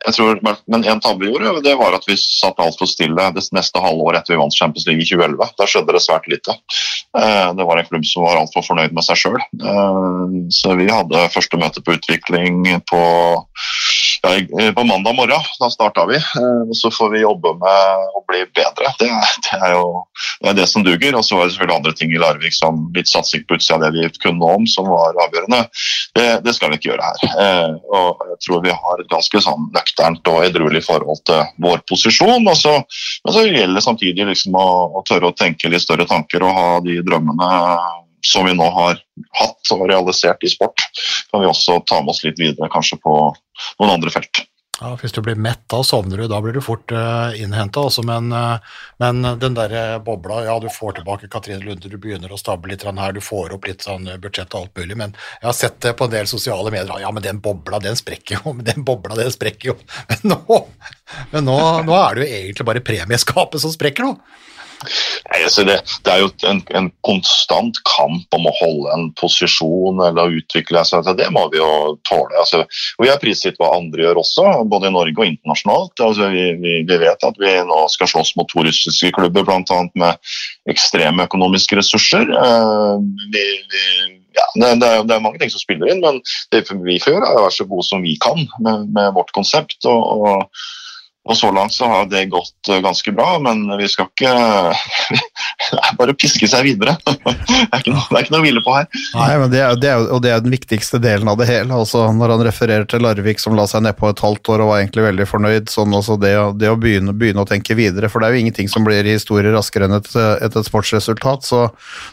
jeg tror, men en tabbe vi gjorde, det var at vi satt altfor stille det neste halvår etter vi vant Champions League i 2011. Da skjedde det svært lite. Eh, det var en klubb som var altfor fornøyd med seg sjøl. Så vi hadde første møte på utvikling på ja, på mandag morgen. Da starta vi. Og så får vi jobbe med å bli bedre. Det, det er jo det, er det som duger. Og så var det selvfølgelig andre ting i Larvik som litt satsing på utsida av det vi kunne om, som var avgjørende. Det, det, skal vi ikke gjøre her. Eh, og jeg tror vi har et ganske sånn nøkternt og edruelig forhold til vår posisjon. Og så, men så gjelder det samtidig liksom å, å tørre å tenke litt større tanker og ha de drømmene som vi nå har hatt og realisert i sport, kan vi også ta med oss litt videre kanskje på noen andre felt. Ja, Hvis du blir mett, da sovner du, da blir du fort uh, innhenta. Altså, Men, uh, men den der bobla, ja du får tilbake Katrine Lunde, du begynner å stable litt her, du får opp litt sånn budsjett og alt mulig. Men jeg har sett det på en del sosiale medier, ja men den bobla den sprekker jo, men den bobla den sprekker jo. Men nå, men nå, nå er det jo egentlig bare premieskapet som sprekker nå. Nei, altså det, det, er jo en, en, konstant kamp om å holde en posisjon eller utvikle seg. Altså det må vi jo tåle. Altså, vi har prisgitt hva andre gjør også, både i Norge og internasjonalt. Altså, vi, vi, vi, vet at vi nå skal slåss mot to russiske klubber, bl.a. med ekstreme økonomiske ressurser. Uh, vi, ja, det, det, er, det, er, mange ting som spiller inn, men det vi får gjøre, er å være så gode som vi kan med, med vårt konsept. og, og og Så langt så har det gått eh, ganske bra, men vi skal ikke Det er bare å piske seg videre. Det er ikke noe, er ikke noe å hvile på her. Nei, men det er, det er, Og det er den viktigste delen av det hele. Altså, når han refererer til Larvik som la seg nedpå et halvt år og var egentlig veldig fornøyd, sånn altså det, det å begynne, begynne, å tenke videre. For det er jo ingenting som blir historie raskere enn et, et, et sportsresultat. Så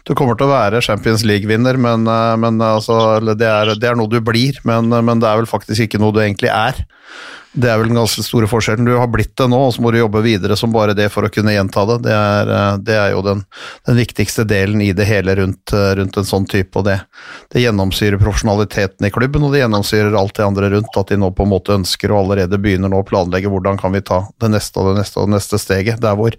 du kommer til å være Champions League-vinner, men, eh, men altså, det, er, det, er, noe du blir. Men, men det er vel faktisk ikke noe du egentlig er. Det er vel den ganske store forskjellen. Du har blitt det nå, og så må du jobbe videre som bare det for å kunne gjenta det. Det er, eh, det er jo den, den, viktigste delen i det hele rundt, eh, rundt en sånn type. og det, det gjennomsyrer profesjonaliteten i klubben, og det gjennomsyrer alt det andre rundt. At de nå på en måte ønsker og allerede begynner nå å planlegge hvordan kan vi ta det neste og det neste og det neste steget. Der hvor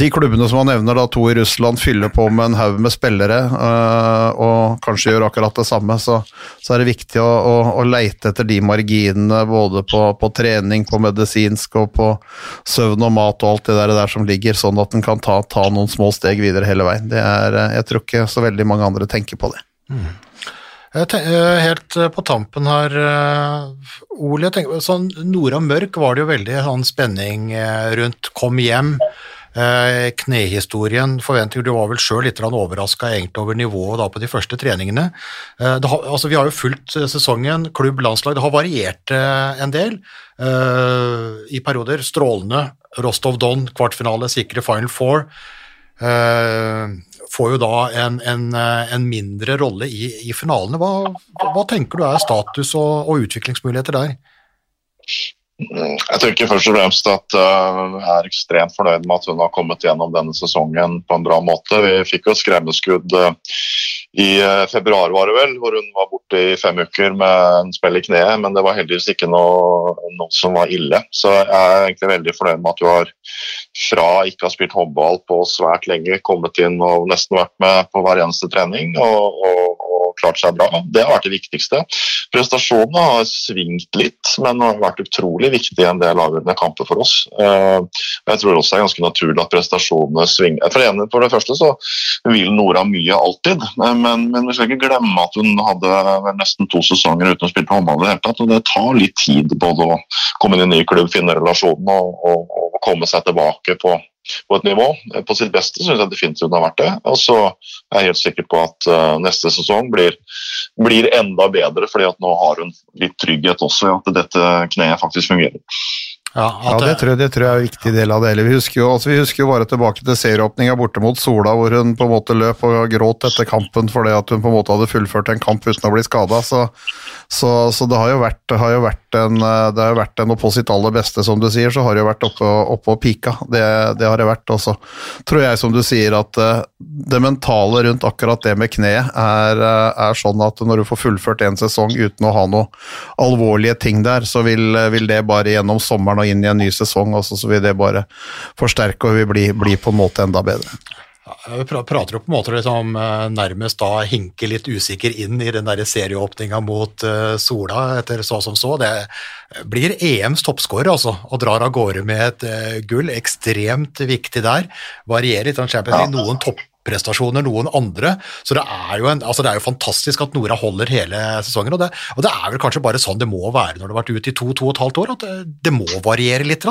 de klubbene som han nevner, da to i Russland, fyller på med en haug med spillere øh, og kanskje gjør akkurat det samme, så, så er det viktig å, å, å, leite etter de marginene både på, på, trening, på medisinsk og på søvn og mat og alt det der, der som ligger, sånn at en kan ta, ta, noen små steg videre hele veien. Det er, øh, jeg tror ikke så veldig mange andre tenker på det. Mm. Helt øh, på tampen her, Ole. Tenker, sånn Nora Mørk var det jo veldig sånn spenning rundt. Kom hjem. Eh, knehistorien forventer Du var vel sjøl litt overraska over nivået på de første treningene. Eh, har, altså vi har jo fulgt eh, sesongen, klubb, landslag. Det har variert en del. I perioder strålende. Rostov Don, kvartfinale, sikre Final Four. Får jo da en, en, en mindre rolle i, i finalene. Hva, hva, tenker du er status og, og utviklingsmuligheter der? Jeg tenker først og fremst at uh, jeg er ekstremt fornøyd med at hun har kommet gjennom denne sesongen på en bra måte. Vi fikk jo skremmeskudd uh, i uh, februar, var det vel, hvor hun var borte i fem uker med en spill i kneet, men det var heldigvis ikke noe, noe, som var ille. Så jeg er egentlig veldig fornøyd med at hun har fra ikke har spilt håndball på svært lenge, kommet inn og nesten vært med på hver eneste trening. og, og klart seg bra. Det har vært det viktigste. Prestasjonene har svingt litt, men har vært utrolig viktig i en del avgjørende kamper for oss. Eh, jeg tror også det er ganske naturlig at prestasjonene svinger. For, ene, for det første så vil Nora mye alltid, men, men vi skal ikke glemme at hun hadde nesten to sesonger uten å spille på håndball i det hele tatt. og Det tar litt tid både å komme inn i en ny klubb, finne relasjonen og, og, og komme seg tilbake på på et nivå. På sitt beste syns jeg definitivt hun har vært det. Og så er jeg helt sikker på at uh, neste sesong blir, blir, enda bedre, fordi at nå har hun litt trygghet også i at dette kneet faktisk fungerer. Ja, ja det, tror jeg, det, tror jeg, er en viktig del av det hele. Vi husker jo, altså, vi husker jo bare tilbake til serieåpninga borte mot Sola, hvor hun på en måte løp og gråt etter kampen fordi at hun på en måte hadde fullført en kamp uten å bli skada. Så, så, så, det har jo vært, har jo vært en, det har jo vært en, og på sitt aller beste, som du sier, så har det jo vært oppe, oppe og pika. Det, det, har det vært. Og så tror jeg, som du sier, at eh, det mentale rundt akkurat det med kneet er, eh, er sånn at når du får fullført en sesong uten å ha noe alvorlige ting der, så vil, vil det bare gjennom sommeren og inn i en ny sesong, også, så vil det bare forsterke og vi blir bli på en måte enda bedre. Ja, vi prater jo på en måte liksom, eh, nærmest da hinke litt usikker inn i den der serieåpninga mot uh, Sola etter så som så. Det blir EMs toppskårer, altså, og drar av gårde med et uh, gull. Ekstremt viktig der. Varierer litt av Champions League. Noen topp prestasjoner, noen andre. Så det er, jo en, altså det er jo fantastisk at Nora holder hele sesongen. Og det, og det, er vel kanskje bare sånn det må være når du har vært ute i to, to og et halvt år, at det, det må variere litt.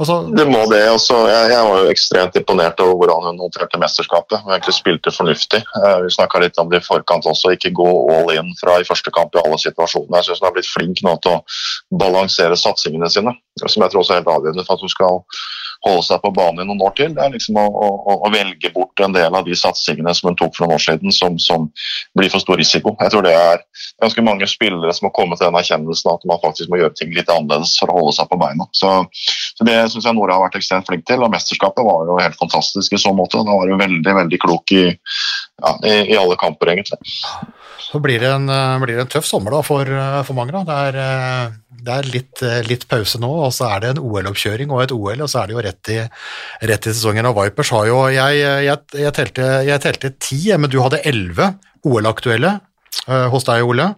Altså, det må det. Også, jeg, jeg, var jo ekstremt imponert over hvordan hun håndterte mesterskapet. Hun egentlig spilte fornuftig. Eh, vi snakka litt om det i forkant også, ikke gå all in fra i første kamp i alle situasjoner. Jeg syns hun har blitt flink nå til å balansere satsingene sine, som jeg tror også er helt avgjørende for at hun skal holde seg på banen i noen år til. Det er liksom å, å, å, velge bort en del av de satsingene som hun tok for noen år siden, som, som, blir for stor risiko. Jeg tror det er ganske mange spillere som har kommet til den erkjennelsen at man faktisk må gjøre ting litt annerledes for å holde seg på beina. Så, så Det syns jeg Nora har vært ekstremt flink til, og mesterskapet var jo helt fantastisk i så måte. Da var hun veldig, veldig klok i, ja, i, i alle kamper, egentlig. Så blir det en, blir det en tøff sommer da, for, for mange. Da. Det er eh, det er litt, eh, litt, pause nå, og så er det en OL-oppkjøring og et OL, og så er det jo rett i, rett i sesongen. Og Vipers har jo Jeg, jeg, jeg, telte, jeg telte ti, men du hadde elleve OL-aktuelle uh, hos deg, Ole.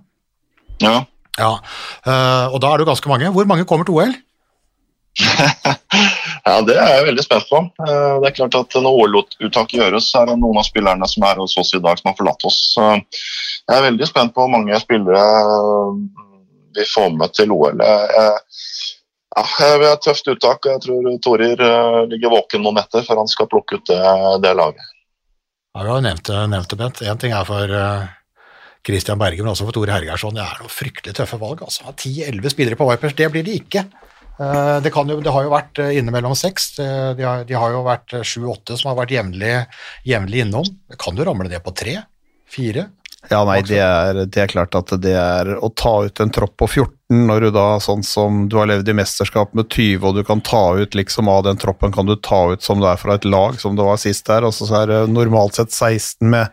Ja. ja. Uh, og da er det jo ganske mange. Hvor mange kommer til OL? ja, Det er jeg veldig spent på. Det er klart at Når OL-uttak gjøres, er det noen av spillerne som er hos oss i dag, som har forlatt oss. Jeg er veldig spent på hvor mange spillere vi får med til OL. Ja, vi har et tøft uttak. Jeg tror Torir eh, ligger våken noen netter før han skal plukke ut det, det laget. Ja, Du har nevnt, nevnt det, Bent. Én ting er for uh, Christian Berge, men også for Tore Hergersson. Det er noen fryktelig tøffe valg. altså. Ti-elleve spillere på Vipers, det blir de ikke. Det, jo, det, har jo vært innimellom seks. De har, de har jo vært sju-åtte som har vært jevnlig innom. Kan du ramle ned på tre? Fire? Ja, nei, det er, det er, klart at det er å ta ut en tropp på 14 når du da, sånn som du har levd i mesterskap med 20, og du kan ta ut liksom av den troppen, kan du ta ut som det er fra et lag, som det var sist der, og så er det normalt sett 16 med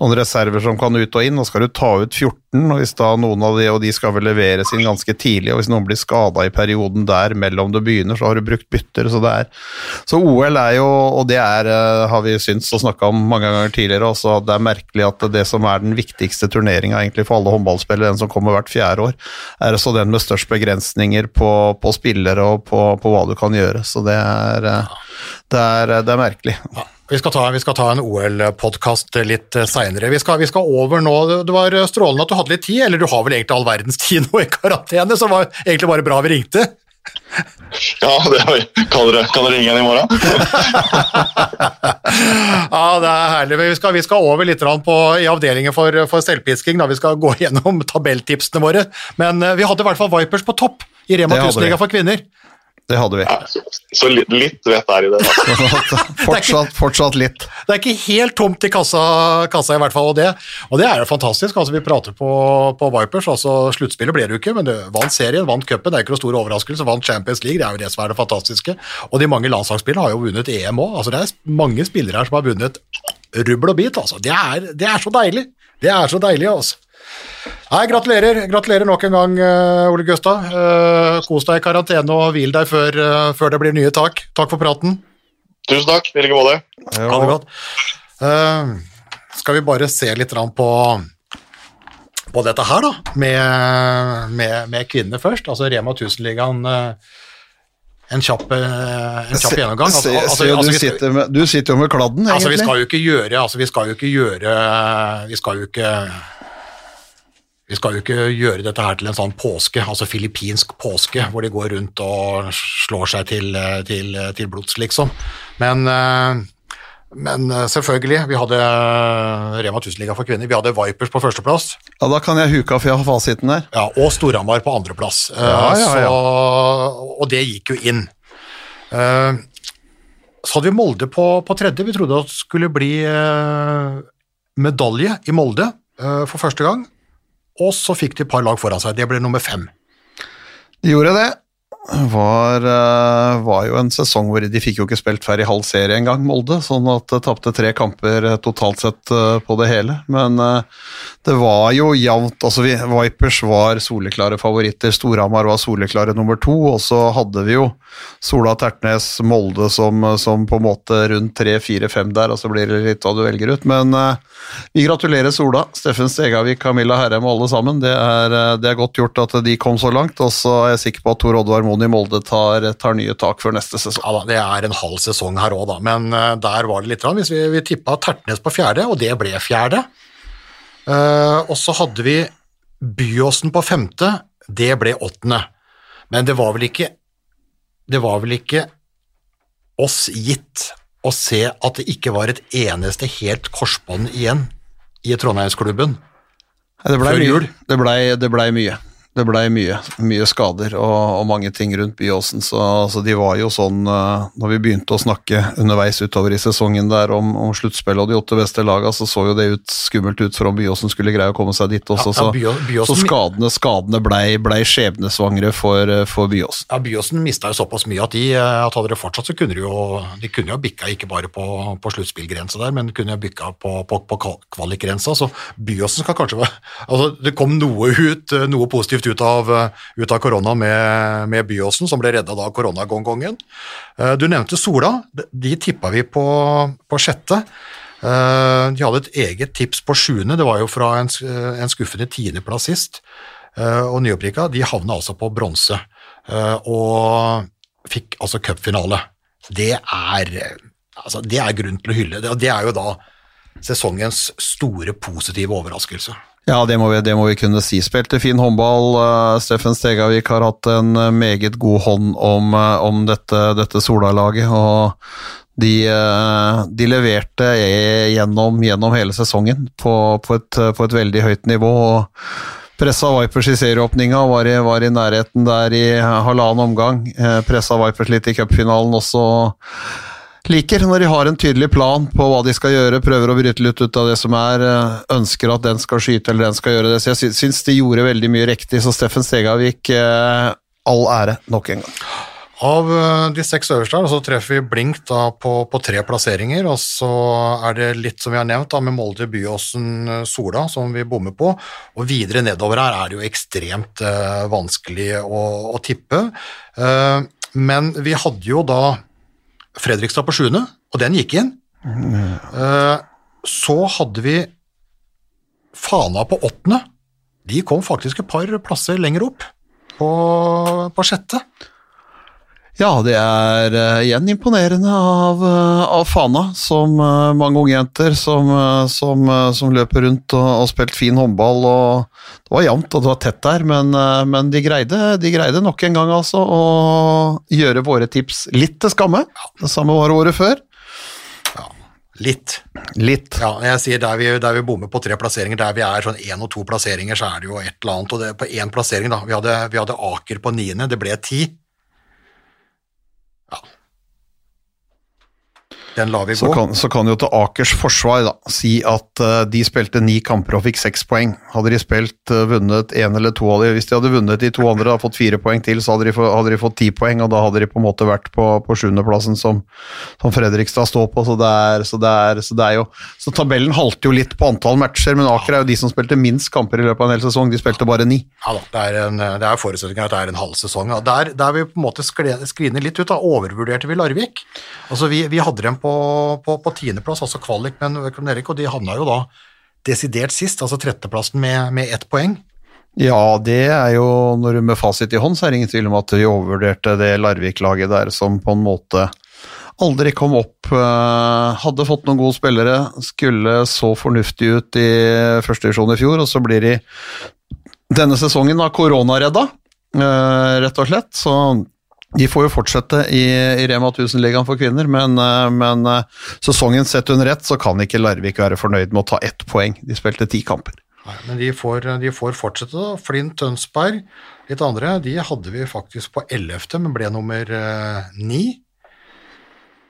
noen reserver som kan ut og inn, og skal du ta ut 14, og hvis da noen av de, og de skal vel leveres inn ganske tidlig, og hvis noen blir skada i perioden der mellom det begynner, så har du brukt bytter, så det er Så OL er jo, og det er, eh, har vi syntes og snakka om mange ganger tidligere, også det er merkelig at det som er den viktigste turneringa egentlig for alle håndballspillere, den som kommer hvert fjerde år, er også den med størst begrensninger på, på spillere og på, på, hva du kan gjøre. Så det er, eh, det er, det er merkelig. Ja. Vi skal, ta, vi skal ta, en OL-podkast litt seinere. Vi, vi, skal over nå. Det var strålende at du hadde litt tid, eller du har vel egentlig all verdens tid nå i karantene, så det var egentlig bare bra vi ringte. Ja, det kan, dere, kan dere ringe igjen i morgen? ja, det er herlig. Vi skal, vi skal over litt på, i avdelingen for, for selvpisking. Da. Vi skal gå gjennom tabelltipsene våre. Men uh, vi hadde i hvert fall Vipers på topp i Rema 1000-liga for kvinner. Det hadde vi. Ja, så, så litt, litt vet er i det. fortsatt, fortsatt, litt. Det er ikke helt tomt i kassa, kassa i hvert fall, og det, og det er jo fantastisk. altså Vi prater på, på Vipers, altså sluttspillet ble det jo ikke, men det vant serien, vant cupen, det er ikke noe stor overraskelse. Vant Champions League, det er jo det som er det fantastiske. Og de mange landslagsspillene har jo vunnet EM òg. Altså, det er mange spillere her som har vunnet rubbel og bit. altså. Det er, det er så deilig. Det er så deilig, altså. Nei, gratulerer. Gratulerer nok en gang, uh, Ole Gustav. Uh, kos deg i karantene og hvil deg før, uh, før, det blir nye tak. Takk for praten. Tusen takk. I like måte. Ha det godt. skal vi bare se litt på, på dette her, da, med, med, med kvinnene først. Altså Rema 1000-ligaen en kjapp, en kjapp gjennomgang. Altså, altså, altså, du, sitter med, du, sitter jo med kladden, egentlig. Altså, vi skal jo ikke gjøre altså, Vi skal jo ikke gjøre Vi skal jo ikke vi skal jo ikke gjøre dette her til en sånn påske, altså filippinsk påske, hvor de går rundt og slår seg til, til, til blods, liksom. Men, eh, men, selvfølgelig, vi hadde Rema 1000-liga for kvinner. Vi hadde Vipers på førsteplass. Ja, Da kan jeg huke av, for jeg har fasiten der. Ja, Og Storhamar på andreplass. Ja, ja, ja. Så, og det gikk jo inn. Eh, så hadde vi Molde på, på tredje. Vi trodde at det skulle bli eh, medalje i Molde for første gang og så fikk de et par lag foran seg. Det ble nummer fem. De gjorde det. Var, eh, var jo en sesong hvor de fikk jo ikke spilt ferdig halv serie engang, Molde, sånn at de tapte tre kamper eh, totalt sett eh, på det hele. Men det var jo jevnt. altså Vipers var soleklare favoritter, Storhamar var soleklare nummer to, og så hadde vi jo Sola Tertnes, Molde som, som på en måte rundt tre, fire, fem der, og så blir det litt hva du velger ut. Men vi gratulerer Sola, Steffen Stegavik, Camilla Herrem og alle sammen. Det er, det er, godt gjort at de kom så langt. Og så er jeg sikker på at Tor Oddvar Moen i Molde tar, tar, nye tak før neste sesong. Ja da, Det er en halv sesong her òg, da. Men uh, der var det litt. Hvis vi, vi tippa Tertnes på fjerde, og det ble fjerde. Uh, og så hadde vi Byåsen på femte, det ble åttende. Men det var vel ikke Det var vel ikke oss gitt å se at det ikke var et eneste helt korsbånd igjen i Trondheimsklubben før jul. Det blei ble mye det blei mye, mye, skader og, og, mange ting rundt Byåsen. Så, altså, de var jo sånn uh, Når vi begynte å snakke underveis utover i sesongen der om, om sluttspillet og de åtte beste lagene, så så jo det ut, skummelt ut for om Byåsen skulle greie å komme seg dit også. Ja, ja, Byåsen, så, skadene, skadene blei ble skjebnesvangre for, for Byåsen. Ja, Byåsen mista jo såpass mye at, de, eh, at hadde det fortsatt, så kunne de jo de kunne jo bikka ikke bare på, på sluttspillgrensa der, men kunne bikka på, på, på kvalikgrensa. Så Byåsen skal kanskje være altså Det kom noe ut, noe positivt ut av, eh, ut av korona med, med, Byåsen, som ble redda av koronagongongen. Eh, du nevnte Sola. De tippa vi på, på sjette. Eh, de hadde et eget tips på sjuende, det var jo fra en, en skuffende tiendeplass sist. Og nyopprykka de havna altså på bronse, og fikk altså cupfinale. Det er, altså, det er grunn til å hylle. Det er jo da sesongens store positive overraskelse. Ja, det må, vi, det må vi kunne si. Spilte fin håndball. Uh, Steffen Stegavik har hatt en uh, meget god hånd om, uh, om dette, dette Sola-laget. og de, de, leverte gjennom, gjennom hele sesongen på, på, et, på, et, veldig høyt nivå. Pressa Vipers i serieåpninga, var, var, i nærheten der i halvannen omgang. Pressa Vipers litt i cupfinalen også. Liker når de har en tydelig plan på hva de skal gjøre, prøver å bryte litt ut av det som er, eh, ønsker at den skal skyte eller den skal gjøre det. Så jeg sy- syns de gjorde veldig mye riktig, så Steffen Stegavik, eh, all ære nok en gang. Av eh, de seks øverste her, så treffer vi blink da på, på tre plasseringer, og så er det litt som vi har nevnt da, med Molde, Byåsen, Sola, som vi bommer på, og videre nedover her er det jo ekstremt eh, vanskelig å, å tippe. Eh, men vi hadde jo da Fredrikstad på sjuende, og den gikk inn. Eh, så hadde vi Fana på åttende. De kom faktisk et par plasser lenger opp, på, på sjette. Ja, det er uh, igjen imponerende av, uh, av Fana, som uh, mange unge jenter som, som, som løper rundt og, og spilt fin håndball. og Det var jevnt og det var tett der, men, men de, greide, de greide nok en gang altså å gjøre våre tips litt til skamme. Det samme var året før. Litt. Litt. Ja, jeg sier der vi, der vi bommer på tre plasseringer, der vi er sånn én og to plasseringer, så er det jo et eller annet. Og det, på én plassering, da. Vi hadde, vi hadde Aker på niende, det ble ti. Den lar vi Så gå. kan, så kan jo til Akers forsvar da, si at uh, de spilte ni kamper og fikk seks poeng. Hadde de spilt uh, vunnet én eller to av de, hvis de hadde vunnet de to andre og fått fire poeng til, så hadde de, hadde de fått ti poeng, og da hadde de på en måte vært på, på sjuendeplassen som, som Fredrikstad står på. Så det, er, så, det er, så det er jo Så tabellen halter jo litt på antall matcher, men Aker er jo de som spilte minst kamper i løpet av en hel sesong. De spilte bare ni. Ja da, det er, en, det er forutsetningen at det er en halv sesong. Der, der vi på en måte skline litt ut, da overvurderte vi Larvik. Altså Vi, vi hadde dem på, på, på tiendeplass, altså kvalik men en Erik, og de havna jo da desidert sist, altså tretteplassen med, med ett poeng. Ja, det er jo når du med fasit i hånd, så er det ingen tvil om at vi overvurderte det Larvik-laget der som på en måte aldri kom opp. eh, Hadde fått noen gode spillere, skulle så fornuftig ut i første divisjon i fjor, og så blir de denne sesongen da koronaredda, eh, rett og slett. Så de får jo fortsette i, i Rema 1000-ligaen for kvinner, men, eh, men eh, sesongen sett under ett, så kan ikke Larvik være fornøyd med å ta ett poeng. De spilte ti kamper. Nei, men de får, de får fortsette, da. Flint Tønsberg, litt andre, de hadde vi faktisk på 11., men ble nummer eh, ni.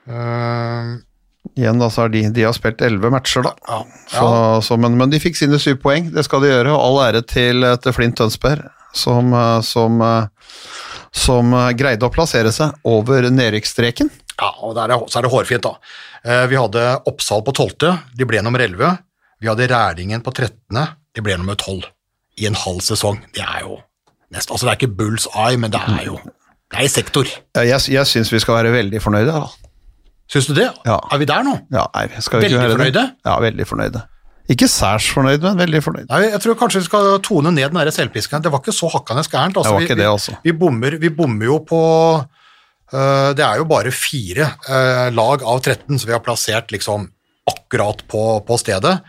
Eh, Igjen da, så har de, de har spilt elleve matcher, da. ja, Så, så, men, men de fikk sine syv poeng, det skal de gjøre. Og all ære til, til Flint Tønsberg, som, som, som eh, greide å plassere seg over nedrykksstreken. Ja, og der er, så er det hårfint, da. Eh, Vi hadde Oppsal på 12., de ble nummer 11. Vi hadde Rælingen på 13., de ble nummer 12 i en halv sesong. Det er jo nesten Altså, det er ikke Bulls eye, men det er jo Det er i sektor. Eh, Jeg, jeg syns vi skal være veldig fornøyde. Da. Syns du det? Ja. Er vi der nå? Ja, nei, skal vi ikke Veldig fornøyde? det? Ja, veldig fornøyde. Ikke særs fornøyd, men veldig fornøyd. Nei, jeg tror kanskje vi skal tone ned den selvpisken. Det var ikke så hakkende gærent. Altså, Det var vi- ikke det, altså. Vi bommer, vi bommer jo på uh, Det er jo bare fire uh, lag av 13 som vi har plassert liksom akkurat på, på stedet.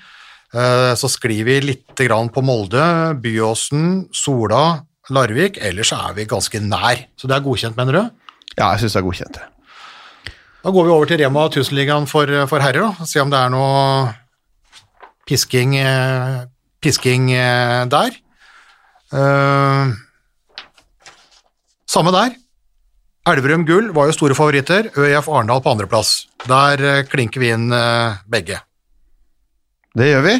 Uh, så sklir vi litt grann på Molde, Byåsen, Sola, Larvik. Ellers er vi ganske nær. Så det er godkjent, mener du? Ja, jeg syns det er godkjent. Da går vi over til Rema 1000-ligaen for, for herrer, da. Se om det er noe pisking, eh, pisking eh, der. Eh, samme der. Elverum Gull var jo store favoritter. ØIF Arendal på andreplass. Der klinker vi inn begge. Det gjør vi.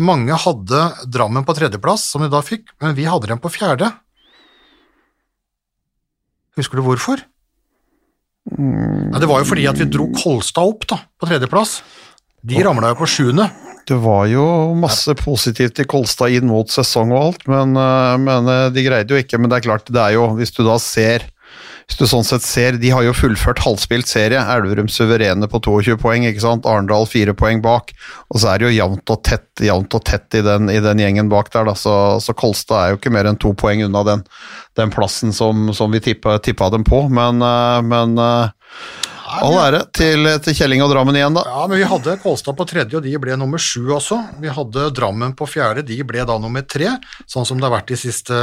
Mange hadde Drammen på tredjeplass, som de da fikk, men vi hadde dem på fjerde. Husker du hvorfor? Ja, det var jo fordi at vi dro Kolstad opp da, på tredjeplass. De ramla jo på sjuende. Det var jo masse positivt i Kolstad inn mot sesong og alt, men, eh, men eh, de greide jo ikke. Men det er klart, det er jo, hvis du da ser hvis du sånn sett ser, De har jo fullført halvspilt serie. Elverum suverene på 22 poeng, ikke sant? Arendal fire poeng bak. Og så er det jo jevnt og tett, jevnt og tett i den, i den gjengen bak der. Da. Så, så Kolstad er jo ikke mer enn to poeng unna den, den plassen som, som vi tippa, tippa dem på. Men, eh, men all ære til, til Kjelling og Drammen igjen, da. Ja, men vi hadde Kolstad på tredje, og de ble nummer sju også. Vi hadde Drammen på fjerde, de ble da nummer tre, sånn som det har vært de siste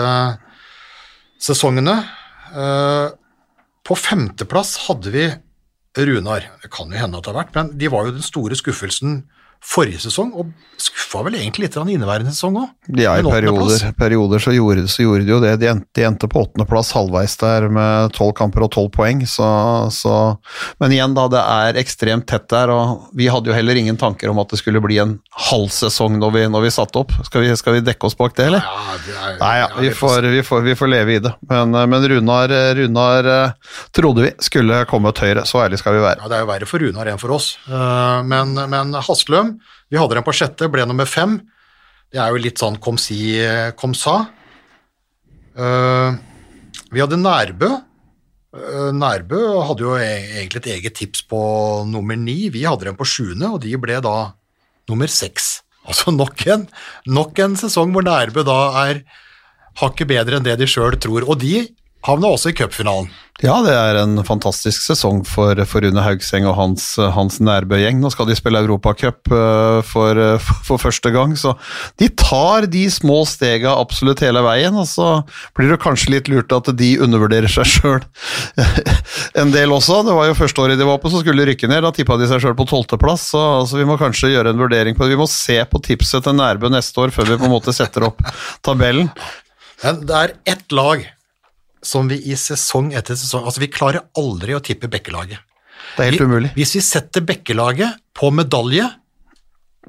sesongene. Eh, På femteplass hadde vi Runar. Det kan jo hende at det har vært, men de var jo den store skuffelsen forrige sesong, og skuffa vel egentlig litt inneværende sesong òg. Ja, i perioder, perioder så, gjorde, så, gjorde, de jo det. De endte, de endte på åttendeplass halvveis der med tolv kamper og tolv poeng, så, så, Men igjen, da, det er ekstremt tett der, og vi hadde jo heller ingen tanker om at det skulle bli en halv sesong når vi, når vi satte opp. Skal vi, skal vi, dekke oss bak det, eller? Ja, det er, Nei, ja, vi får, vi, får, vi får, leve i det. Men, men Runar, Runar, trodde vi skulle komme høyere, så ærlig skal vi være. Ja, Det er jo verre for Runar enn for oss, men, men Hastløm vi hadde den på sjette, ble nummer fem. Det er jo litt sånn kom si, kom sa. Uh, vi hadde Nærbø. Uh, Nærbø hadde jo e-, egentlig et eget tips på nummer ni. Vi hadde den på sjuende, og de ble da nummer seks. Altså nok en, nok en sesong hvor Nærbø da er hakket bedre enn det de sjøl tror. Og de havna også i cupfinalen. Ja, det er en fantastisk sesong for, for Rune Haugseng og hans, hans Nærbø-gjeng. Nå skal de spille Europacup uh, for, for første gang, så de tar de små stega absolutt hele veien. Og så blir det kanskje litt lurt at de undervurderer seg sjøl en del også. Det var jo første året de var på, så skulle de rykke ned. Da tippa de seg sjøl på tolvteplass, så, så vi må kanskje gjøre en vurdering på det. Vi må se på tipset til Nærbø neste år før vi på en måte setter opp tabellen. Men det er ett lag som vi i sesong etter sesong Altså, vi klarer aldri å tippe Bekkelaget. Det er helt umulig. Hvis vi setter Bekkelaget på medalje,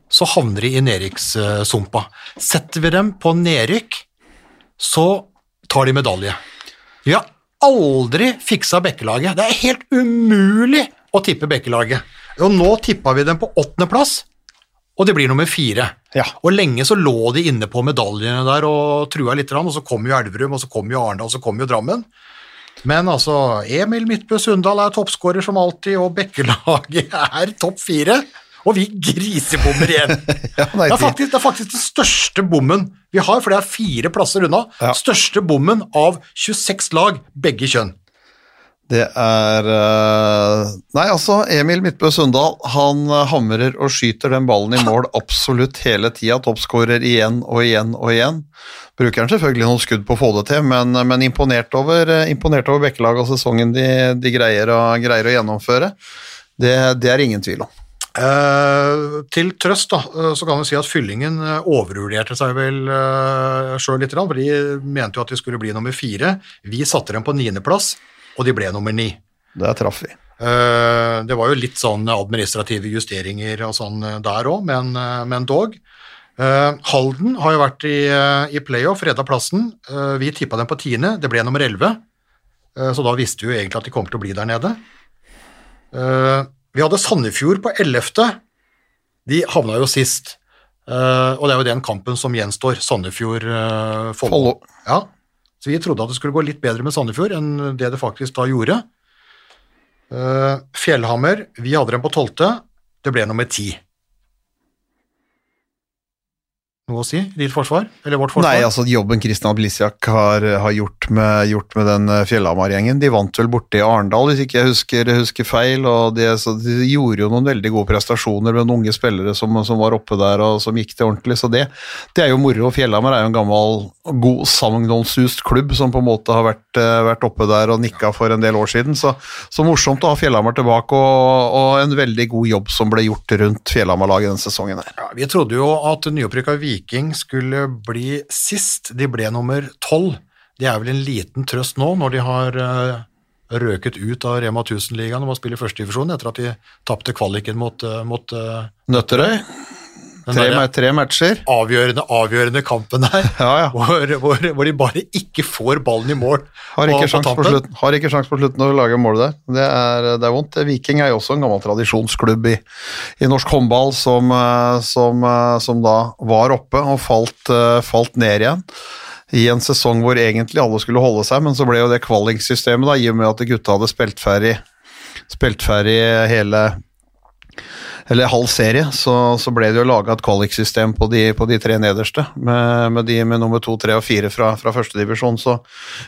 så havner de i nedrykkssumpa. Setter vi dem på nedrykk, så tar de medalje. Vi har aldri fiksa Bekkelaget. Det er helt umulig å tippe Bekkelaget. Og nå tippa vi dem på åttendeplass, og det blir nummer fire. Ja. Og lenge så lå de inne på medaljene der og trua litt, og så kom jo Elverum, og så kom jo Arendal, og så kom jo Drammen. Men altså, Emil Midtbø Sundal er toppskårer som alltid, og Bekkelaget er topp fire. Og vi grisebommer igjen. ja, det, er faktisk, det, er faktisk, den største bommen vi har, for det er fire plasser unna. Ja. Største bommen av 26 lag, begge kjønn. Det er uh, Nei, altså, Emil Midtbø Sundal han uh, hamrer og skyter den ballen i mål absolutt hele tida. Toppskårer igjen og igjen og igjen. Bruker han selvfølgelig noen skudd på å få det til, men, men imponert over, imponert over Bekkelaget og sesongen de, de greier, å, greier, å, gjennomføre. Det, det er ingen tvil om. Uh, til trøst da, så kan vi si at Fyllingen overvurderte seg vel uh, sjøl litt, for de mente jo at de skulle bli nummer fire. Vi satte dem på niendeplass og de ble nummer ni. Der traff vi. Uh, det var jo litt sånn administrative justeringer og sånn uh, der òg, men, uh, men, dog. Halden har jo vært i, i playoff, redda plassen. vi tippa dem på tiende, det ble nummer elleve, så da visste vi jo egentlig at de kom til å bli der nede. vi hadde Sandefjord på ellevte, de havna jo sist. og det er jo den kampen som gjenstår, Sandefjord-Follo. Ja, vi trodde at det skulle gå litt bedre med Sandefjord enn det det faktisk da gjorde. Uh, Fjellhammer, vi hadde dem på tolvte, det ble nummer ti noe å si i ditt forsvar? Eller vårt forsvar? Nei, altså jobben Kristian Blisiak har, har gjort, med, gjort, med, den eh, Fjellhamar-gjengen De vant vel borte i Arendal, hvis ikke jeg husker, husker feil. og de, de, gjorde jo noen veldig gode prestasjoner med noen unge spillere som, som, var oppe der og som gikk til ordentlig. Så det, det er jo moro. Fjellhamar er jo en gammel, god, sagnomsust klubb som på en måte har vært, eh, vært oppe der og nikka for en del år siden. Så, så morsomt å ha Fjellhamar tilbake, og, og, en veldig god jobb som ble gjort rundt Fjellhamar-laget denne sesongen. her. Ja, vi trodde jo at nyopprykka Vik Viking skulle bli sist. De ble nummer tolv. De er vel en liten trøst nå, når de har uh, røket ut av Rema 1000-ligaen og må spille førstedivisjon etter at de tapte kvaliken mot, uh, mot uh, Nøtterøy. Tre, tre, matcher. Avgjørende, avgjørende kampen der, ja, ja. hvor, hvor, hvor, de bare ikke får ballen i mål. Har ikke sjanse på, slutten, har ikke sjans på slutten å lage mål der. Det er, det er, vondt. Viking er jo også en gammel tradisjonsklubb i, i norsk håndball som, som, som, da var oppe og falt, falt ned igjen i en sesong hvor egentlig alle skulle holde seg, men så ble jo det kvalingssystemet, da, i og med at gutta hadde spilt ferdig, spilt ferdig hele eller halv serie, så, så ble det jo laga et kvaliksystem på, på, de tre nederste, med, med, de med nummer to, tre og fire fra, fra førstedivisjon. Så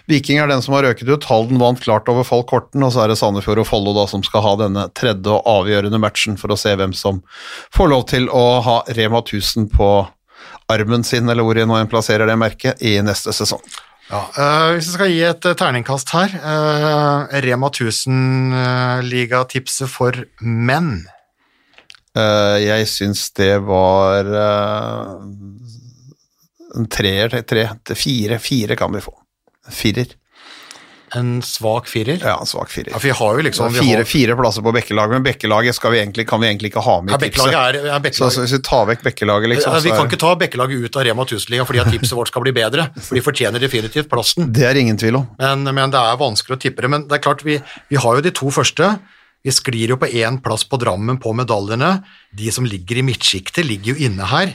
Viking er den som har røket ut. Halden vant klart over Falk Horten, og så er det Sandefjord og Follo da som skal ha denne tredje og avgjørende matchen for å se hvem som får lov til å ha Rema 1000 på armen sin, eller hvor de nå plasserer det merket, i neste sesong. Ja, øh, Hvis jeg skal gi et uh, terningkast her uh, Rema 1000-ligatipset for menn Eh, jeg syns det var eh, en treer, tre, tre, fire, fire kan vi få. Firer. En svak firer. Ja, en svak firer. Ja, for vi har jo liksom fire, har, fire plasser på bekkelaget, men bekkelaget skal vi egentlig, kan vi egentlig ikke ha med ja, i tipset. Bekkelaget er, ja, Så, så hvis vi tar vekk bekkelaget, liksom, Ja, vi kan er, ikke ta bekkelaget ut av Rema 1000-ligaen fordi at tipset vårt skal bli bedre, for de fortjener definitivt plassen. det er ingen tvil om. Men, men det er vanskelig å tippe det. Men det er klart, vi, vi har jo de to første. Vi sklir jo på én plass på Drammen på medaljene. De som ligger i midtsjiktet, ligger jo inne her.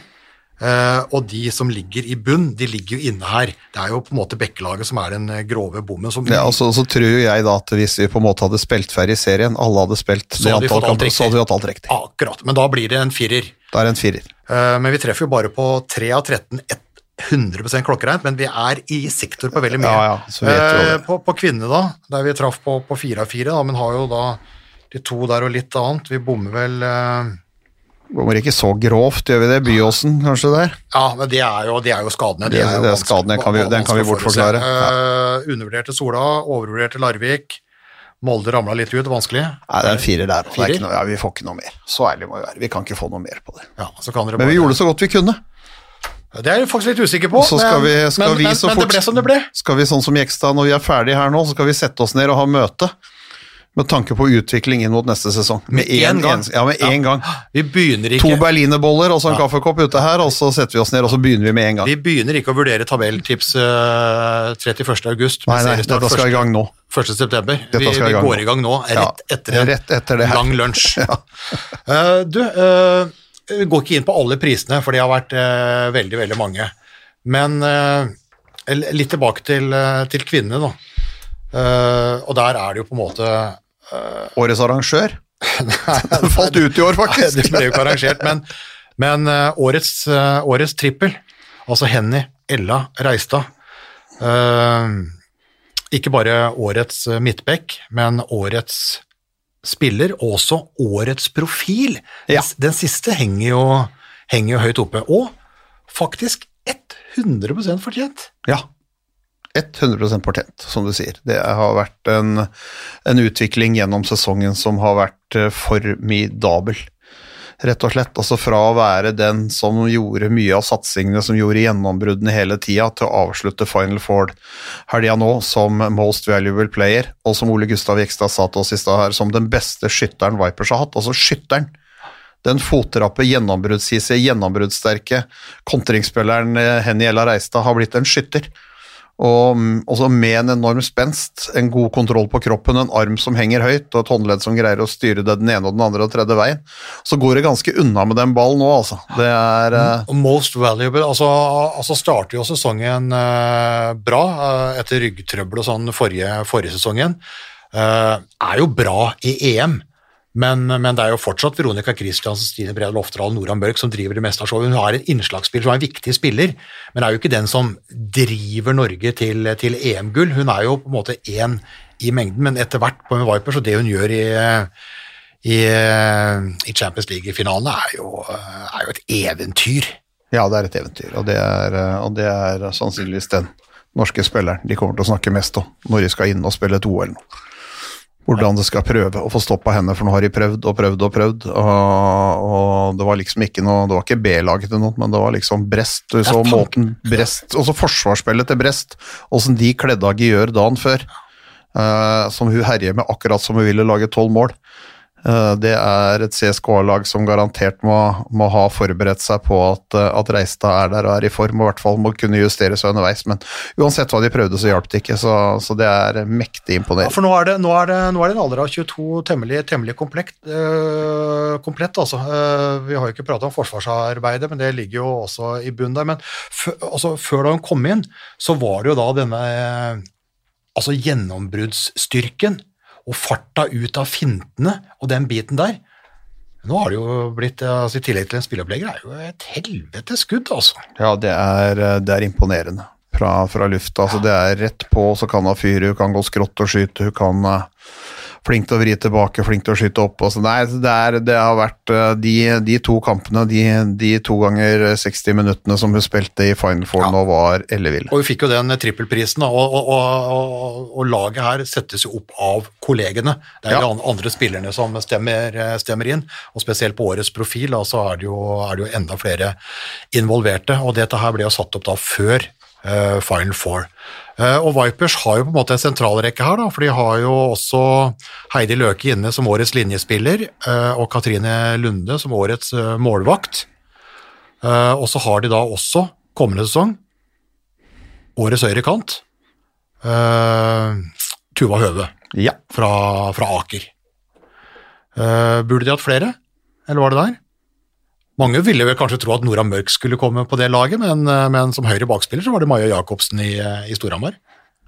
Eh, og de som ligger i bunn, de ligger jo inne her. Det er jo på en måte Bekkelaget som er den eh, grove bommen. Som Ja, og så, tror jeg da at hvis vi på en måte hadde spilt ferdig serien, alle hadde spilt Så hadde fått kamper, så hadde vi hatt alt riktig. Akkurat. Men da blir det en firer. Da er det en firer. Eh, men vi treffer jo bare på 3 av 13 ett- 100% klokkereint, men vi er i sektor på veldig mye. Ja, ja, så vet Eh, på, på kvinne, da, der vi traff på, på 4 av 4, da, men har jo da de to der og litt annet. Vi bommer vel eh, Bommer ikke så grovt, gjør vi det? Byåsen, kanskje der? Ja, men det er jo, de er jo skadene. Det er- jo det er skadene, kan vi- den kan vi bortforklare. Eh, undervurderte Sola, overvurderte Larvik. Molde ramla litt ut, vanskelig. Nei, det er en firer der. er Firer? noe, ja, vi får ikke noe mer. Så ærlig må vi være. Vi kan ikke få noe mer på det. Ja, så kan dere Men vi gjorde det så godt vi kunne. Det er jeg faktisk litt usikker på, skal men, vi, skal men, vi men, så men det ble som det ble. Skal vi sånn som Jekstad, når vi er ferdig her nå, så skal vi sette oss ned og ha møte. Med tanke på utvikling inn mot neste sesong. Med én gang. Ja, med én gang. Vi begynner ikke To berlinerboller og så en kaffekopp ute her, og så setter vi oss ned, og så begynner vi med en gang. vi begynner ikke å vurdere tabelltips uh, 31. august. Nei, nei, dette skal i gang nå. 1. september. Dette Vi, skal i vi gang går i gang nå, rett etter en rett etter det her. lang lunsj. Ja. Eh, du, uh, vi går ikke inn på alle prisene, for det har vært uh, veldig, veldig mange. Men eh, litt tilbake til, eh, til kvinnene, da. Eh, og der er det jo på en måte Årets arrangør. Den falt ut i år, faktisk. Nei, det ble jo ikke arrangert, men, men eh, årets, eh, årets trippel, altså Henny Ella Reistad eh, Ikke bare årets eh, midtbekk, men årets spiller, og også årets profil. Ja. Den siste henger jo, henger jo høyt oppe, og faktisk 100 fortjent. Ja. 100 portent, som du sier. Det har vært en, en utvikling gjennom sesongen som har vært eh, formidabel. Rett og slett. Altså fra å være den som gjorde mye av satsingene, som gjorde gjennombruddene hele tida, til å avslutte Final Four helga nå som most valuable player, og som Ole Gustav Jekstad sa til oss i stad her, som den beste skytteren Vipers har hatt. Altså skytteren. Den fotrappe, gjennombruddshissige, gjennombruddssterke kontringsspilleren eh, Henny Ella Reistad har blitt en skytter. Og mm, også med en enorm spenst, en god kontroll på kroppen, en arm som henger høyt, og et håndledd som greier å styre det den ene og den andre og tredje veien. Så går det ganske unna med den ballen nå, altså. Det er uh... Most valuable, altså, altså starter jo sesongen uh, bra uh, etter ryggtrøbbel og sånn forrige, forrige sesongen. Er jo bra i EM, men, men det er jo fortsatt Veronica Christiansen, Stine Brede og Noran Børk som driver det meste av showet. Hun har en innslagsspiller som er en viktig spiller, men er jo ikke den som driver Norge til, til EM-gull. Hun er jo på en måte én i mengden, men etter hvert på med Viper, så det hun gjør i i, i Champions League-finalene er, er jo et eventyr. Ja, det er et eventyr, og det er, og det er sannsynligvis den norske spilleren de kommer til å snakke mest om når de skal inn og spille et OL nå. Hvordan det skal prøve å få stoppa henne, for nå har de prøvd og prøvd og prøvd. Og, og det var liksom ikke noe Det var ikke B-laget til noen, men det var liksom Brest. Du så måten Brest Og så forsvarsspillet til Brest, åssen de kledde av Gjør dagen før. Uh, som hun herjer med akkurat som hun ville lage tolv mål. Eh, Det er et CSKA-lag som garantert må, må ha forberedt seg på at, eh, at Reistad er der og er i form, og i hvert fall må kunne justere seg underveis. Men uansett hva de prøvde, så hjalp det ikke, så, så det er mektig Ja, for nå er det, nå er det, nå er det en alder av 22 temmelig, temmelig komplekt, øh, komplett. Altså. Vi har jo ikke pratet om forsvarsarbeidet, men det ligger jo også i bunnen der. Men altså, før da hun kom inn, så var det jo da denne altså gjennombruddsstyrken og farta ut av fintene og den biten der. Nå har det jo blitt, altså I tillegg til en spilleopplegger, er jo et helvetes skudd, altså. Ja, det er, det er imponerende fra, fra lufta. Altså, det er rett på, så kan hun fyre, hun kan gå skrått og skyte, hun kan eh, flink til å vri tilbake, flink til å skyte opp. Og. Nei, det, er, det har vært eh, de, de to kampene, de, de, to ganger 60 minuttene som hun spilte i Final Four Ja. nå, var ellevill. Og hun fikk jo den trippelprisen, og, og, og, og, laget her settes jo opp av kollegene. Det er Ja. de andre spillerne som stemmer, eh, stemmer inn, og spesielt på årets profil da, så er det, jo, er det jo enda flere involverte, og dette her ble jo satt opp da før uh, Final Four. Eh, og Vipers har jo på en måte en sentralrekke her, da, for de har jo også Heidi Løke inne som årets linjespiller, eh, og Katrine Lunde som årets eh, målvakt. Og så har de da også kommende sesong årets høyre kant, Tuva Høve Ja. fra, fra Aker. Burde de hatt flere, eller var det der? Mange ville vel kanskje tro at Nora Mørk skulle komme på det laget, men, eh, men som høyre bakspiller så var det Maja Jacobsen i, eh, i Storhamar.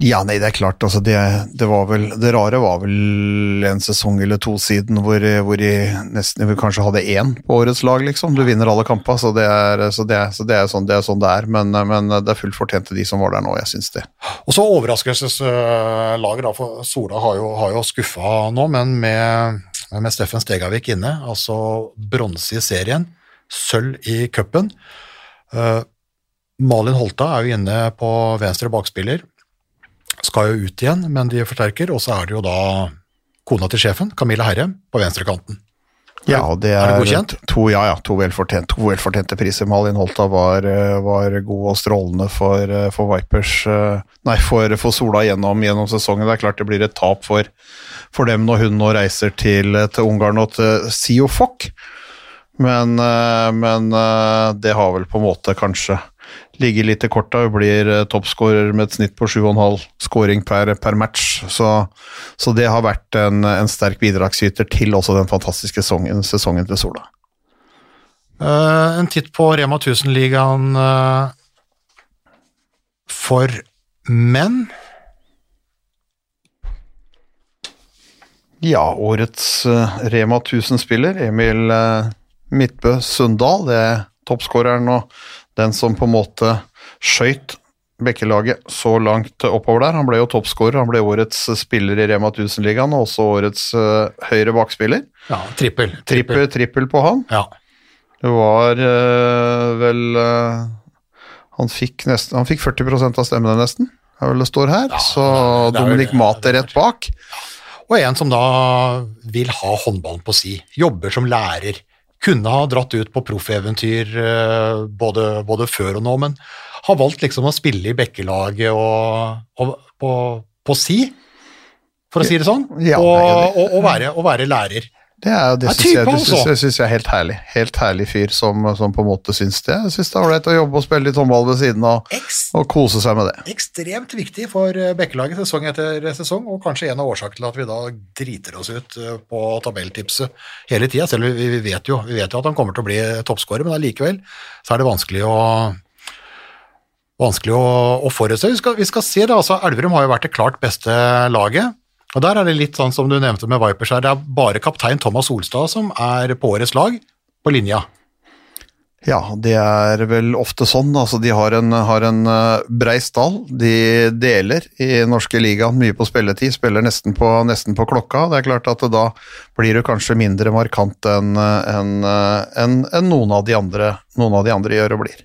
Ja, nei, det er klart. Altså, det, det, var vel, det rare var vel en sesong eller to siden hvor, hvor de nesten hvor kanskje hadde én på årets lag, liksom. Du vinner alle kampene, så det er, så det så det er, sånn, det er sånn det er. Men, men det er fullt fortjent til de som var der nå, jeg syns det. Og så overraskelseslaget, da, for Sola har jo, har jo skuffa nå, men med, med Steffen Stegavik inne, altså bronse i serien, sølv i cupen. Eh, Malin Holta er jo inne på venstre bakspiller, skal jo ut igjen, men de forsterker, og så er det jo da kona til sjefen, Camilla Herrem, på venstrekanten. Ja, det Er er, det? To, ja, ja, to, velfortjente, to velfortjente priser. Malin Holta var, eh, var god og strålende for, eh, for Vipers Nei, for, for Sola gjennom, gjennom sesongen. Det er klart det blir et tap for, for dem når hun nå reiser til, til Ungarn og til Siofok. Men, eh, men eh, det har vel på en måte kanskje ligget litt i korta. Hun blir eh, toppskårer med et snitt på 7,5 skåring per, per match. Så, så det har vært en, en sterk bidragsyter til også den fantastiske sesongen, sesongen til Sola. Uh, en titt på Rema 1000-ligaen uh, for menn. Ja, årets uh, Rema 1000-spiller, Emil Midtbø Sundal, det er toppskåreren og den som på en måte skøyt Bekkelaget så langt oppover der. Han ble jo toppskårer, han ble årets spiller i Rema 1000-ligaen og også årets uh, høyre bakspiller. Ja, trippel. Trippel, trippel på han. Ja. Det var uh, vel uh, han, fikk nesten, han fikk 40 av stemmene, nesten. Er vel det står her. Ja, så Dominic Mater rett bak. Og en som da vil ha håndballen på si, jobber som lærer. Kunne ha dratt ut på proffeventyr eh, både, både før og nå, men har valgt liksom å spille i bekkelaget og, og på, på si, for å si det sånn, Ja, og, og, og, være, og være lærer. Det er det Det syns jeg, det altså. jeg, er helt herlig. Helt herlig fyr som, som på en måte syns det. Syns det er ålreit å jobbe og spille litt håndball ved siden og, og kose seg med det. ekstremt viktig for eh, bekkelaget sesong etter sesong, og kanskje en av årsakene til at vi da driter oss ut eh, på tabelltipset hele tida, selv vi, vi, vet jo, vi vet jo at han kommer til å bli toppskårer, men allikevel så er det vanskelig å vanskelig å, å forutse. Vi skal, vi skal se det, altså Elverum har jo vært det klart beste laget, og der er det litt sånn som du nevnte med Vipers her, det er bare kaptein Thomas Solstad som er på årets lag på linja. Ja, det er vel ofte sånn. Altså, de har en, har en eh, brei stall. De deler i norske ligaen mye på spilletid, spiller nesten på, nesten på klokka. Det er klart at da blir du kanskje mindre markant enn en, en, enn- enn noen, av de andre, noen av de andre gjør og blir.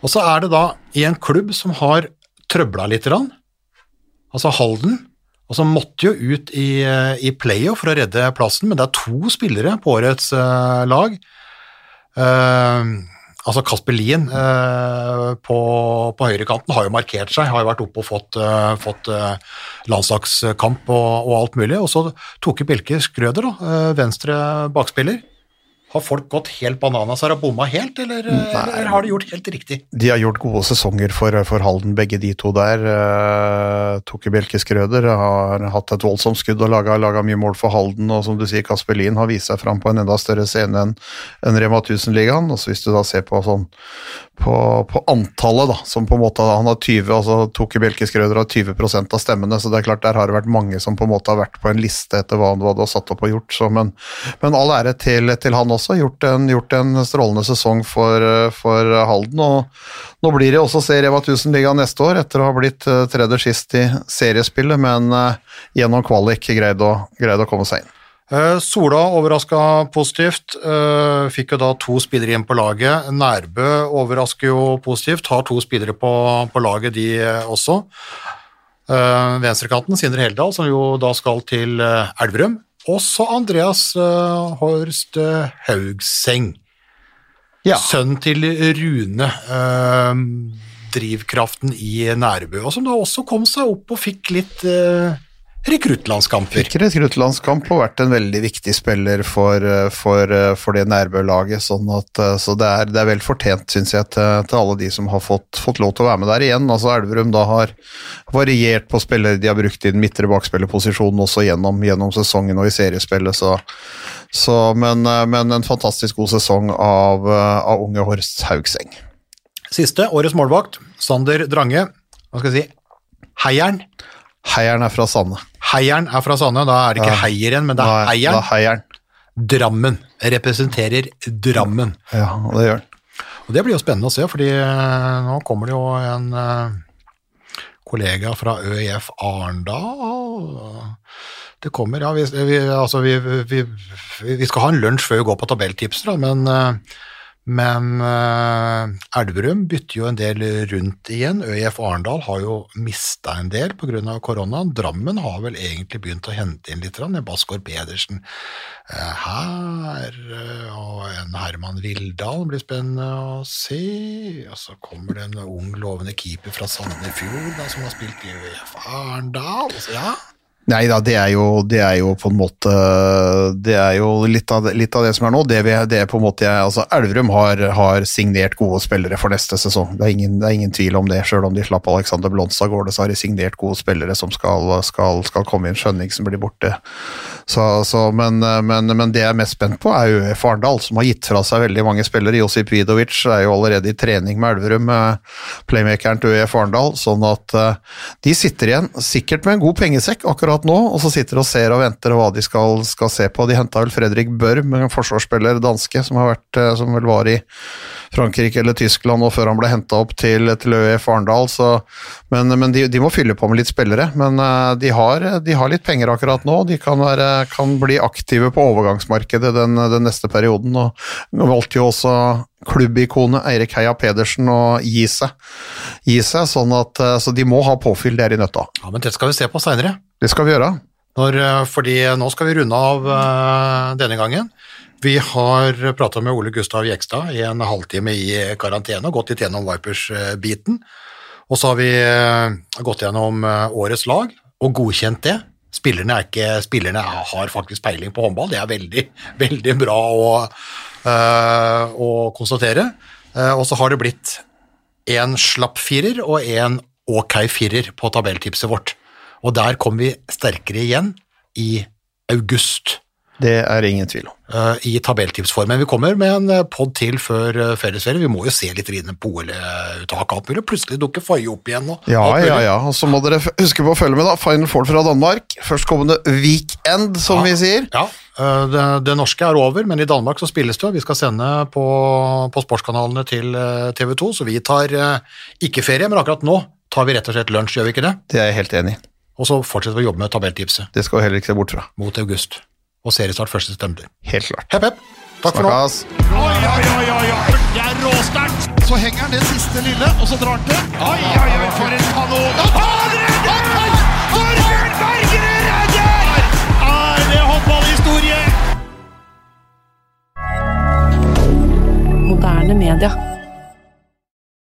Og så er det da i en klubb som har trøbla litt, grann, altså Halden, og så måtte jo ut i, eh, i playoff for å redde plassen, men det er to spillere på årets uh, lag. Uh, altså Kasper Lien uh, på, på høyrekanten har jo markert seg, har jo vært oppe og fått, fått landslagskamp og, og alt mulig. Og så Toke Bjelke Skrøder, da, venstre bakspiller. Har folk gått helt bananas og bomma helt, eller, eller, eller har de gjort helt riktig? De har gjort gode sesonger for, for Halden, begge de to der. Uh, Tokke Bjelkeskrøder har hatt et voldsomt skudd og laga mye mål for Halden. Og som du sier, Kasper Lien har vist seg fram på en enda større scene enn enn Rema 1000-ligaen. Og så hvis du da ser på, sånn, på, på antallet, da, som på en måte Han har 20, altså Toke Bjelke Skrøder har 20% av stemmene, så det er klart der har det vært mange som på en måte har vært på en liste etter hva han hadde satt opp og gjort. Så, men, men all ære til, til han også. Gjort en, gjort en strålende sesong for, for Halden. og Nå blir det også se Reva 1000-ligaen neste år, etter å ha blitt eh, tredje sist i seriespillet, men uh, gjennom kvalik greid å, greid å komme seg inn. Uh, Sola overraska positivt. Uh, fikk jo da to spillere inn på laget. Nærbø overrasker jo positivt, har to spillere på, på laget, de også. Uh, venstrekanten, Sindre Heldal, som jo da skal til Elverum. Også Andreas Horst Haugseng. Ja. Sønnen til Rune. drivkraften i Nærbø, og som da også kom seg opp og fikk litt rekruttlandskamper. Fikk rekruttlandskamp og vært en veldig viktig spiller for, for, for det Nærbø-laget. Sånn så det er, det er vel fortjent, syns jeg, til, til, alle de som har fått, fått, lov til å være med der igjen. Altså Elverum da har variert på spillere de har brukt i den midtre bakspillerposisjonen også gjennom, gjennom sesongen og i seriespillet, så, så men, men, en fantastisk god sesong av, av unge Horst Haugseng. Siste, årets målvakt, Sander Drange. Hva skal jeg si? Heieren. Heieren er fra Sande. Heieren er fra Sande, da er det ikke ja. heieren, men det er heieren. Da er heieren. Drammen. Representerer Drammen. Ja, det gjør den. Og Det blir jo spennende å se, fordi nå kommer det jo en uh, kollega fra ØIF Arendal Det kommer, ja vi, vi, altså vi, vi, skal ha en lunsj før vi går på tabelltipser, men uh, men uh, Elverum bytter jo en del rundt igjen. ØIF Arendal har jo mista en del pga. koronaen. Drammen har vel egentlig begynt å hente inn litt, med Basgaard Pedersen uh, her, uh, og en Herman Vildal blir spennende å se. Og så kommer det en ung, lovende keeper fra Sandefjord da, som har spilt i ØIF Arendal. Så ja, Nei da, det er, jo, det er jo, på en måte Det er jo litt av, litt av det som er nå. Det, vi, det er på en måte altså Elverum har, har, signert gode spillere for neste sesong. Det er ingen, det er ingen tvil om det. Selv om de slapp Alexander Blonstad gårde, så har de signert gode spillere som skal, skal, skal komme inn. Skjønning som blir borte. Så, så, men, men, men, det jeg er mest spent på, er UF Arendal, som har gitt fra seg veldig mange spillere. Josip Vidovic er jo allerede i trening med Elverum, playmakeren til UF Arendal. Sånn at uh, de sitter igjen sikkert med en god pengesekk akkurat akkurat nå, og så sitter de og ser og venter hva de skal, skal se på. De henta vel Fredrik Børm, en forsvarsspiller danske som, har vært, eh, som vel var i Frankrike eller Tyskland og før han ble henta opp til, til ØF Arendal. Men, men de, de, må fylle på med litt spillere. Men uh, de, har, de, har, litt penger akkurat nå. De kan, være, kan bli aktive på overgangsmarkedet den, den, neste perioden. og valgte jo også klubbikonet Eirik Heia Pedersen å gi seg. Gi seg sånn at, uh, så de må ha påfyll, det er de nødt til. Ja, men det skal vi se på seinere. Det skal vi gjøre. Når, eh, fordi nå skal vi runde av denne gangen. Vi har prata med Ole Gustav Jekstad i en halvtime i karantene og gått litt gjennom Vipers-biten. Og så har vi uh, gått gjennom uh, årets lag og godkjent det. Spillerne, ikke, spillerne, har faktisk peiling på håndball, det er veldig, veldig bra å, å konstatere. og så har det blitt en slapp firer og en ok firer på tabelltipset vårt. Og der kom vi sterkere igjen i august. Det er ingen tvil om. Uh, I tabelltipsform. Men vi kommer med en eh, pod til før uh, fellesferie. Vi må jo se litt videre på OL-uttak. Alt mulig. Plutselig dukker Faye opp igjen. Og, ja, ja, ja. Og så må dere huske på å følge med, da. Final Four fra Danmark. Førstkommende weekend, som ja, vi sier. Ja. Det, det, norske er over, men i Danmark så spilles det. Vi skal sende på, på sportskanalene til TV 2, så vi tar ikke ferie. Men akkurat nå tar vi rett og slett lunsj, gjør vi ikke det? Det er jeg helt enig i. Og så fortsetter vi å jobbe med tabelltipset. Det skal vi heller ikke se bort fra. Mot august. Og seriestart 1. september. Helt klart. Hepp, hepp. Takk Snakkes. for nå. Oi, oi, oi, oi, oi. Det er råsterkt! Så henger han det siste lille, og så drar han til. Oi, oi, oi, for en kanon! Han redder! Torbjørn Bergerud redder! Er det håndballhistorie? Moderne media.